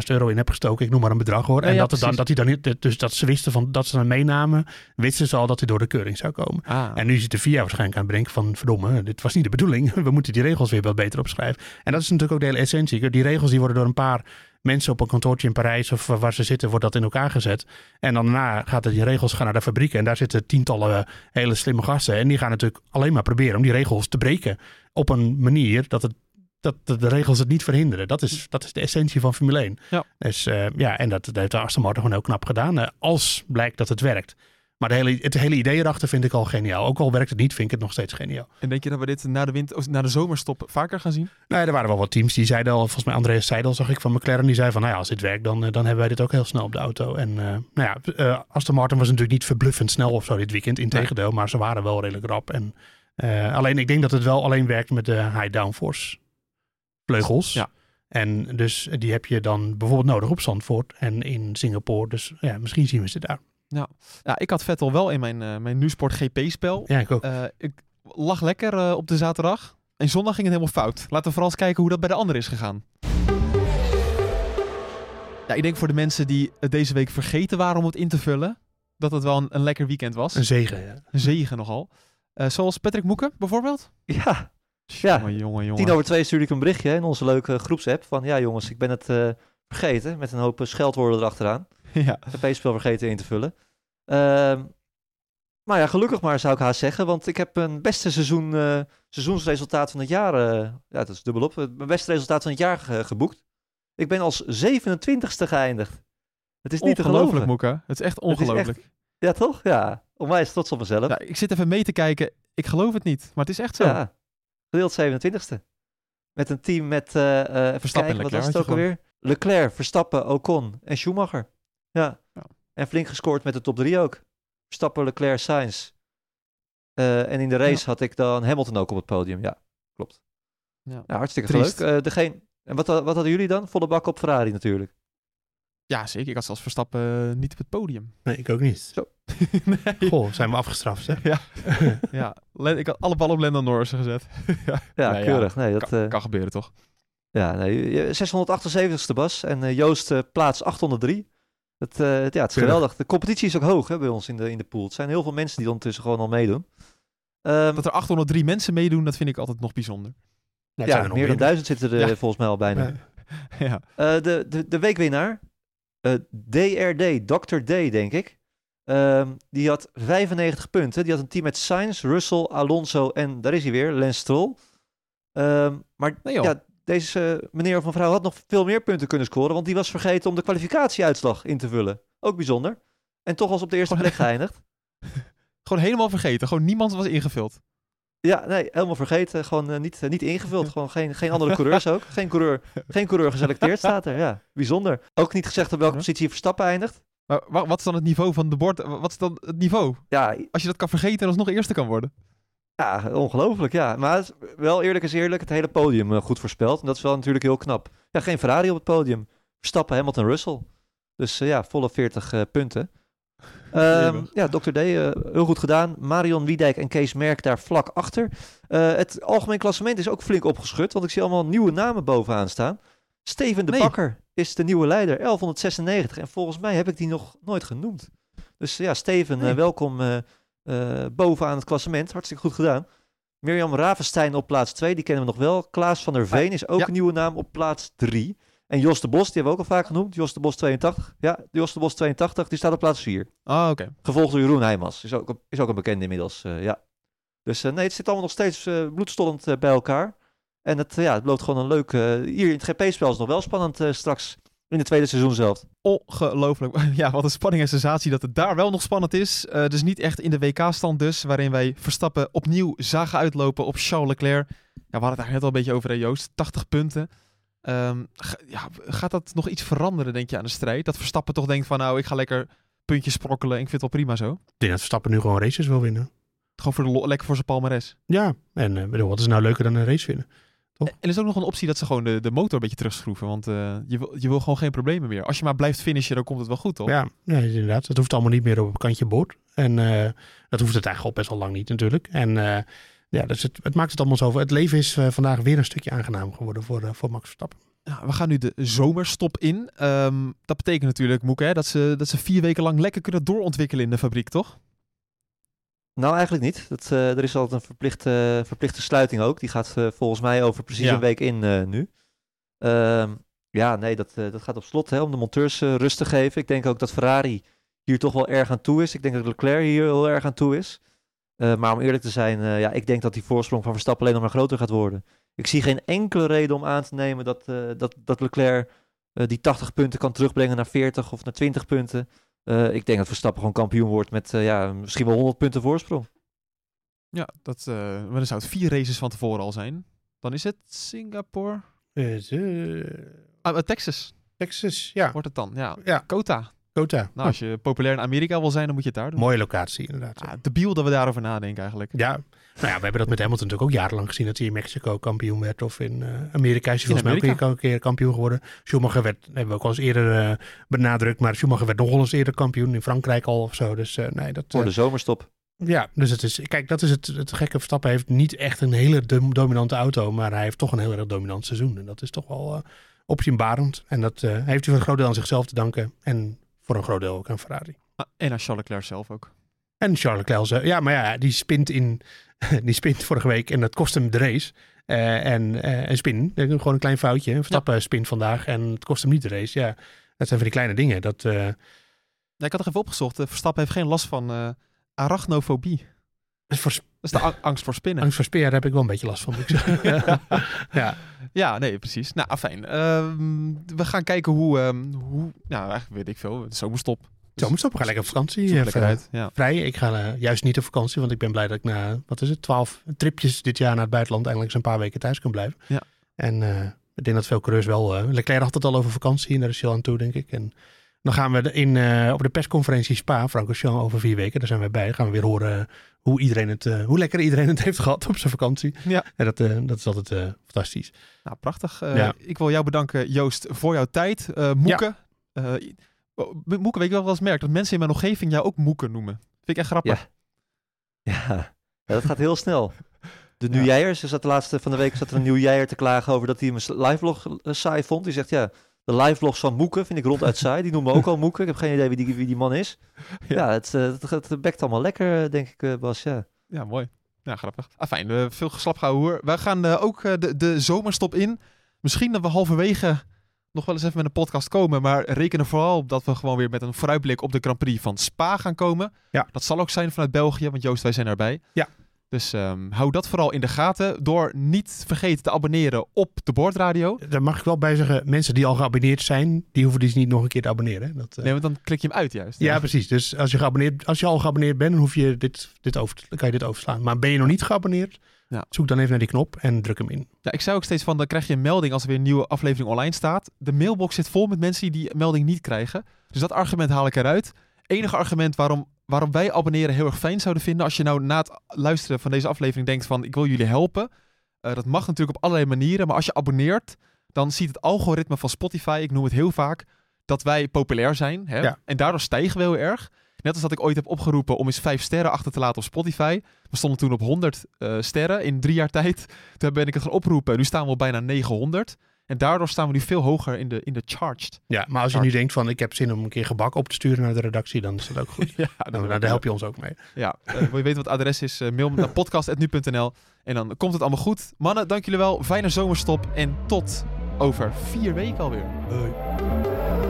euro in hebt gestoken. Ik noem maar een bedrag hoor. Ja, en ja, dat, het dan, dat hij dan niet, dus dat ze wisten van, dat ze dan meenamen, wisten ze al dat hij door de keuring zou komen. Ah. En nu zit de VIA waarschijnlijk aan het bedenken van, verdomme, dit was niet de bedoeling. [LAUGHS] We moeten die regels weer wat beter opschrijven. En dat is natuurlijk ook de hele essentie. Die regels die worden door een paar mensen op een kantoortje in Parijs of waar ze zitten, wordt dat in elkaar gezet. En dan daarna gaat die regels gaan naar de fabrieken. En daar zitten tientallen hele slimme gasten. En die gaan natuurlijk alleen maar proberen om die regels te breken. Op een manier dat het dat de regels het niet verhinderen. Dat is, dat is de essentie van Formule 1. Ja. Dus uh, ja, en dat, dat heeft Aston Martin gewoon heel knap gedaan. Uh, als blijkt dat het werkt. Maar de hele, het hele idee erachter vind ik al geniaal. Ook al werkt het niet, vind ik het nog steeds geniaal. En denk je dat we dit na de, winter, na de zomerstop vaker gaan zien? Nou, er waren wel wat teams die zeiden al, volgens mij Andreas Seidel zag ik van McLaren, die zei van, nou ja, als dit werkt, dan, dan hebben wij dit ook heel snel op de auto. En uh, nou ja, uh, Aston Martin was natuurlijk niet verbluffend snel of zo dit weekend, integendeel, nee. maar ze waren wel redelijk rap. En, uh, alleen ik denk dat het wel alleen werkt met de high downforce vleugels. Ja. En dus die heb je dan bijvoorbeeld nodig op Zandvoort en in Singapore. Dus ja, misschien zien we ze daar. Ja, ja ik had Vettel wel in mijn, uh, mijn Nusport GP-spel. Ja, ik ook. Uh, ik lag lekker uh, op de zaterdag. En zondag ging het helemaal fout. Laten we vooral eens kijken hoe dat bij de anderen is gegaan. Ja, ik denk voor de mensen die het deze week vergeten waren om het in te vullen, dat het wel een, een lekker weekend was. Een zegen, ja. Een zegen nogal. zoals Patrick Moeken bijvoorbeeld. Ja, ja, jongen, jongen, jongen. Tien over twee stuurde ik een berichtje in onze leuke groepsapp van ja jongens, ik ben het uh, vergeten met een hoop scheldwoorden erachteraan. [LAUGHS] ja. Het spel vergeten in te vullen. Uh, maar ja, gelukkig maar zou ik haast zeggen, want ik heb een beste seizoen, uh, seizoensresultaat van het jaar, ja dat is dubbelop, mijn beste resultaat van het jaar ge geboekt. Ik ben als 27ste geëindigd. Het is niet te geloven. Moeke. Het is echt ongelooflijk. Echt, ja toch? Ja, onwijs trots op mezelf. Ja, ik zit even mee te kijken, ik geloof het niet, maar het is echt zo. Ja. Gedeeld 27ste. Met een team met, uh, even kijken, wat was het ook alweer? Leclerc, Verstappen, Ocon en Schumacher. Ja. ja. En flink gescoord met de top 3 ook. Verstappen, Leclerc, Sainz. Uh, en in de race ja. had ik dan Hamilton ook op het podium. Ja, klopt. Ja. Nou, hartstikke Triest. leuk. Uh, degene, en wat, wat hadden jullie dan? Volle bak op Ferrari natuurlijk. Ja, zeker. Ik had zelfs Verstappen niet op het podium. Nee, ik ook niet. Zo. [LAUGHS] nee. Goh, zijn we afgestraft, hè? Ja. [LAUGHS] ja. Ik had alle ballen op Lando Norris gezet. [LAUGHS] ja, ja nee, keurig. Nee, dat, kan, kan, gebeuren, toch? Ja, nee, 678ste Bas en Joost plaats 803. Het, ja, het is geweldig. De competitie is ook hoog hè, bij ons in de, in de pool. Het zijn heel veel mensen die ondertussen gewoon al meedoen. Um, dat er 803 mensen meedoen, dat vind ik altijd nog bijzonder. Ja, ja meer dan duizend zitten er ja. volgens mij al bijna. ja. [LAUGHS] de, de, de weekwinnaar, uh, DRD, Dr. D, denk ik. Um, die had 95 punten. Die had een team met Sainz, Russell, Alonso en daar is hij weer, Lance Stroll. Um, maar nee, ja, deze uh, meneer of mevrouw had nog veel meer punten kunnen scoren, want die was vergeten om de kwalificatieuitslag in te vullen. Ook bijzonder. En toch was op de eerste plek geëindigd. [LAUGHS] Gewoon helemaal vergeten. Gewoon niemand was ingevuld. Ja, nee, helemaal vergeten. Gewoon uh, niet, uh, niet ingevuld. Gewoon geen, geen andere [LAUGHS] coureurs ook. Geen coureur, geen coureur geselecteerd [LAUGHS] staat er. Ja, bijzonder. Ook niet gezegd op welke positie Verstappen eindigt. Maar wat is dan het niveau van de bord? Wat is dan het niveau? Ja, Als je dat kan vergeten en alsnog eerste kan worden. Ja, ongelooflijk, ja. Maar wel eerlijk is eerlijk, het hele podium uh, goed voorspeld. En dat is wel natuurlijk heel knap. Ja, geen Ferrari op het podium. Verstappen, Hamilton, Russell. Dus ja, volle 40 punten. [LAUGHS] Um, ja, Dr. D, uh, heel goed gedaan. Marion Wiedijk en Kees Merk daar vlak achter. Het algemeen klassement is ook flink opgeschud, want ik zie allemaal nieuwe namen bovenaan staan. Steven de Nee. Bakker is de nieuwe leider, 1196. En volgens mij heb ik die nog nooit genoemd. Dus ja, Steven, Nee. eh, welkom eh, bovenaan het klassement. Hartstikke goed gedaan. Mirjam Ravenstein op plaats 2, die kennen we nog wel. Klaas van der Veen is ook ja. een nieuwe naam op plaats 3. En Jos de Bos, die hebben we ook al vaak genoemd. Jos de Bos 82. Ja, Jos de Bos 82, die staat op plaats 4. Ah, oké. Gevolgd door Jeroen Heijmans. Is ook, is ook een bekende inmiddels, eh, ja. Dus eh, nee, het zit allemaal nog steeds bloedstollend bij elkaar. En het, ja, het belooft gewoon een leuk... hier in het GP-spel is nog wel spannend straks in het tweede seizoen zelf. Ongelooflijk. [LAUGHS] Ja, wat een spanning en sensatie dat het daar wel nog spannend is. dus niet echt in de WK-stand dus, waarin wij Verstappen opnieuw zagen uitlopen op Charles Leclerc. Ja, we hadden het eigenlijk net al een beetje over, Joost. 80 punten. Um, ja, gaat dat nog iets veranderen, denk je, aan de strijd? Dat Verstappen toch denkt van, nou, ik ga lekker puntjes sprokkelen. Ik vind het wel prima zo. Ik denk dat Verstappen nu gewoon races wil winnen. Gewoon voor de lekker voor zijn palmares. Ja, en uh, bedoel, wat is nou leuker dan een race winnen? Toch? En er is ook nog een optie dat ze gewoon de, de motor een beetje terugschroeven. Want uh, je, wil, je wil gewoon geen problemen meer. Als je maar blijft finishen, dan komt het wel goed, toch? Ja, ja inderdaad. Het hoeft allemaal niet meer op een kantje boord. En uh, dat hoeft het eigenlijk al best wel lang niet natuurlijk. En ja, dus het, het, maakt het allemaal zo. Het leven is vandaag weer een stukje aangenaam geworden voor, voor Max Verstappen. Ja, we gaan nu de zomerstop in. Um, dat betekent natuurlijk, Moeke, hè, dat, ze, dat ze vier weken lang lekker kunnen doorontwikkelen in de fabriek, toch? Nou, eigenlijk niet. Dat, uh, er is altijd een verplichte, verplichte sluiting ook. Die gaat uh, volgens mij over precies ja. een week in uh, nu. Um, ja, nee, dat, dat gaat op slot hè, om de monteurs rust te geven. Ik denk ook dat Ferrari hier toch wel erg aan toe is. Ik denk dat Leclerc hier heel erg aan toe is. maar om eerlijk te zijn, ja, ik denk dat die voorsprong van Verstappen alleen nog maar groter gaat worden. Ik zie geen enkele reden om aan te nemen dat, dat, dat Leclerc die 80 punten kan terugbrengen naar 40 of naar 20 punten. Uh, ik denk dat Verstappen gewoon kampioen wordt met ja, misschien wel 100 punten voorsprong. Ja, dat, maar dan zou het vier races van tevoren al zijn. Dan is het Singapore. Ah, Texas. Texas, ja. Wordt het dan? Ja. ja. Kota. Kota. Nou, als je populair in Amerika wil zijn, dan moet je het daar doen. Mooie locatie, inderdaad. Ja, debiel dat we daarover nadenken eigenlijk. Ja, nou ja, we hebben dat met Hamilton natuurlijk ook jarenlang gezien. Dat hij in Mexico kampioen werd. Of in uh, Amerika is hij volgens mij ook een keer kampioen geworden. Schumacher werd, hebben we ook al eens eerder uh, benadrukt. Maar Schumacher werd nog wel eens eerder kampioen. In Frankrijk al of zo. Dus uh, nee, dat... Voor de zomerstop. Ja, dus het is, kijk, dat is het, het gekke. Verstappen heeft niet echt een hele dominante auto, maar hij heeft toch een heel erg dominant seizoen. En dat is toch wel uh, opzienbarend. En dat uh, heeft hij voor een groot deel aan zichzelf te danken. En voor een groot deel ook aan Ferrari. Ah, en aan Charles Leclerc zelf ook. En Charles Leclerc, ja, maar ja, die spint, in, [LAUGHS] die spint vorige week en dat kost hem de race. Uh, en uh, een spin, gewoon een klein foutje. Verstappen ja. spin vandaag en het kost hem niet de race. Ja, dat zijn van die kleine dingen. Dat, uh... ja, ik had er even opgezocht. Verstappen heeft geen last van arachnofobie. Voor, dat is de angst voor spinnen. Angst voor spinnen, daar heb ik wel een beetje last van. ja. [LAUGHS] [LAUGHS] ja. ja, nee, precies. Nou, fijn. Uh, we gaan kijken hoe, um, hoe, nou, eigenlijk weet ik veel, de zomerstop. Zomerstop, we gaan lekker op vakantie. Uh, lekker uit, ja. Vrij. Ik ga uh, juist niet op vakantie, want ik ben blij dat ik na, wat is het, twaalf tripjes dit jaar naar het buitenland eindelijk eens een paar weken thuis kan blijven. Ja. En uh, ik denk dat veel coureurs wel, Leclerc had het al over vakantie en daar is hij al aan toe, denk ik. En dan gaan we in, uh, op de persconferentie Spa, Francorchamps, over vier weken. Daar zijn we bij. Dan gaan we weer horen hoe, iedereen het, uh, hoe lekker iedereen het [LAUGHS] heeft gehad op zijn vakantie. Ja. En dat, uh, dat is altijd fantastisch. Nou, prachtig. Ja. Ik wil jou bedanken, Joost, voor jouw tijd. Moeken. Ja. Moeken, weet je wel eens merk dat mensen in mijn omgeving jou ook Moeken noemen. Vind ik echt grappig. Ja, [LAUGHS] ja. dat gaat heel snel. De ja. zat de laatste van de week zat er een nieuwjaar te klagen over dat hij mijn live saai vond. Die zegt ja de live vlogs van Moeken vind ik ronduit saai. Die noemen me ook al Moeken. Ik heb geen idee wie die, wie die man is. [LAUGHS] Ja, ja het, eh, het, het, bekt allemaal lekker, denk ik, eh, Bas. Ja, ja mooi. Ja, grappig. Ah, fijn. Veel geslap hoor. Wij gaan ook de, de zomerstop in. Misschien dat we halverwege nog wel eens even met een podcast komen. Maar rekenen vooral op dat we gewoon weer met een vooruitblik op de Grand Prix van Spa gaan komen. Ja. Dat zal ook zijn vanuit België, want Joost, wij zijn erbij. Ja. Dus um, hou dat vooral in de gaten door niet vergeten te abonneren op de Boordradio. Daar mag ik wel bij zeggen, mensen die al geabonneerd zijn, die hoeven dus niet nog een keer te abonneren. Dat, uh... Nee, want dan klik je hem uit juist. Ja, ja, precies. Dus als je, geabonneerd, als je al geabonneerd bent, dan, hoef je dit, dit over, dan kan je dit overslaan. Maar ben je nog niet geabonneerd, ja. zoek dan even naar die knop en druk hem in. Ja, ik zei ook steeds van, dan krijg je een melding als er weer een nieuwe aflevering online staat. De mailbox zit vol met mensen die die melding niet krijgen. Dus dat argument haal ik eruit. Enige argument waarom waarom wij abonneren heel erg fijn zouden vinden. Als je nou na het luisteren van deze aflevering denkt van ik wil jullie helpen. Uh, dat mag natuurlijk op allerlei manieren. Maar als je abonneert, dan ziet het algoritme van Spotify, ik noem het heel vaak, dat wij populair zijn. Hè? Ja. En daardoor stijgen we heel erg. Net als dat ik ooit heb opgeroepen om eens vijf sterren achter te laten op Spotify. We stonden toen op 100 uh, sterren in drie jaar [LAUGHS] tijd. Toen ben ik het gaan oproepen. Nu staan we op bijna 900. En daardoor staan we nu veel hoger in de, in de charged. Ja, maar als je nu denkt van ik heb zin om een keer gebak op te sturen naar de redactie, dan is dat ook goed. [LAUGHS] ja, dan, daar help je ons ook mee. Ja, uh, wil je weten wat het adres is? Uh, mail naar [LAUGHS] podcast.nu.nl en dan komt het allemaal goed. Mannen, dank jullie wel. Fijne zomerstop en tot over vier weken alweer. En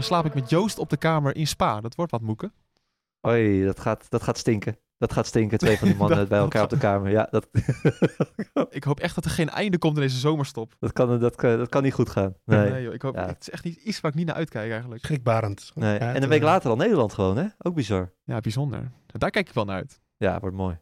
dan slaap ik met Joost op de kamer in Spa. Dat wordt wat moeken. Oei, dat gaat, dat gaat stinken. Dat gaat stinken, twee van die [LAUGHS] mannen Dat- bij elkaar op de kamer. Ja, dat, [LAUGHS] Ik hoop echt dat er geen einde komt in deze zomerstop. dat, kan, dat, kan, dat kan niet goed gaan. Nee. Nee, joh, ik hoop, Ja. Het is echt niet, iets waar ik niet naar uitkijk eigenlijk. Schrikbarend. Nee. Ja, en een week eh, later al Nederland gewoon, hè? Ook bizar. Ja, bijzonder. Daar kijk ik wel naar uit. Ja, wordt mooi.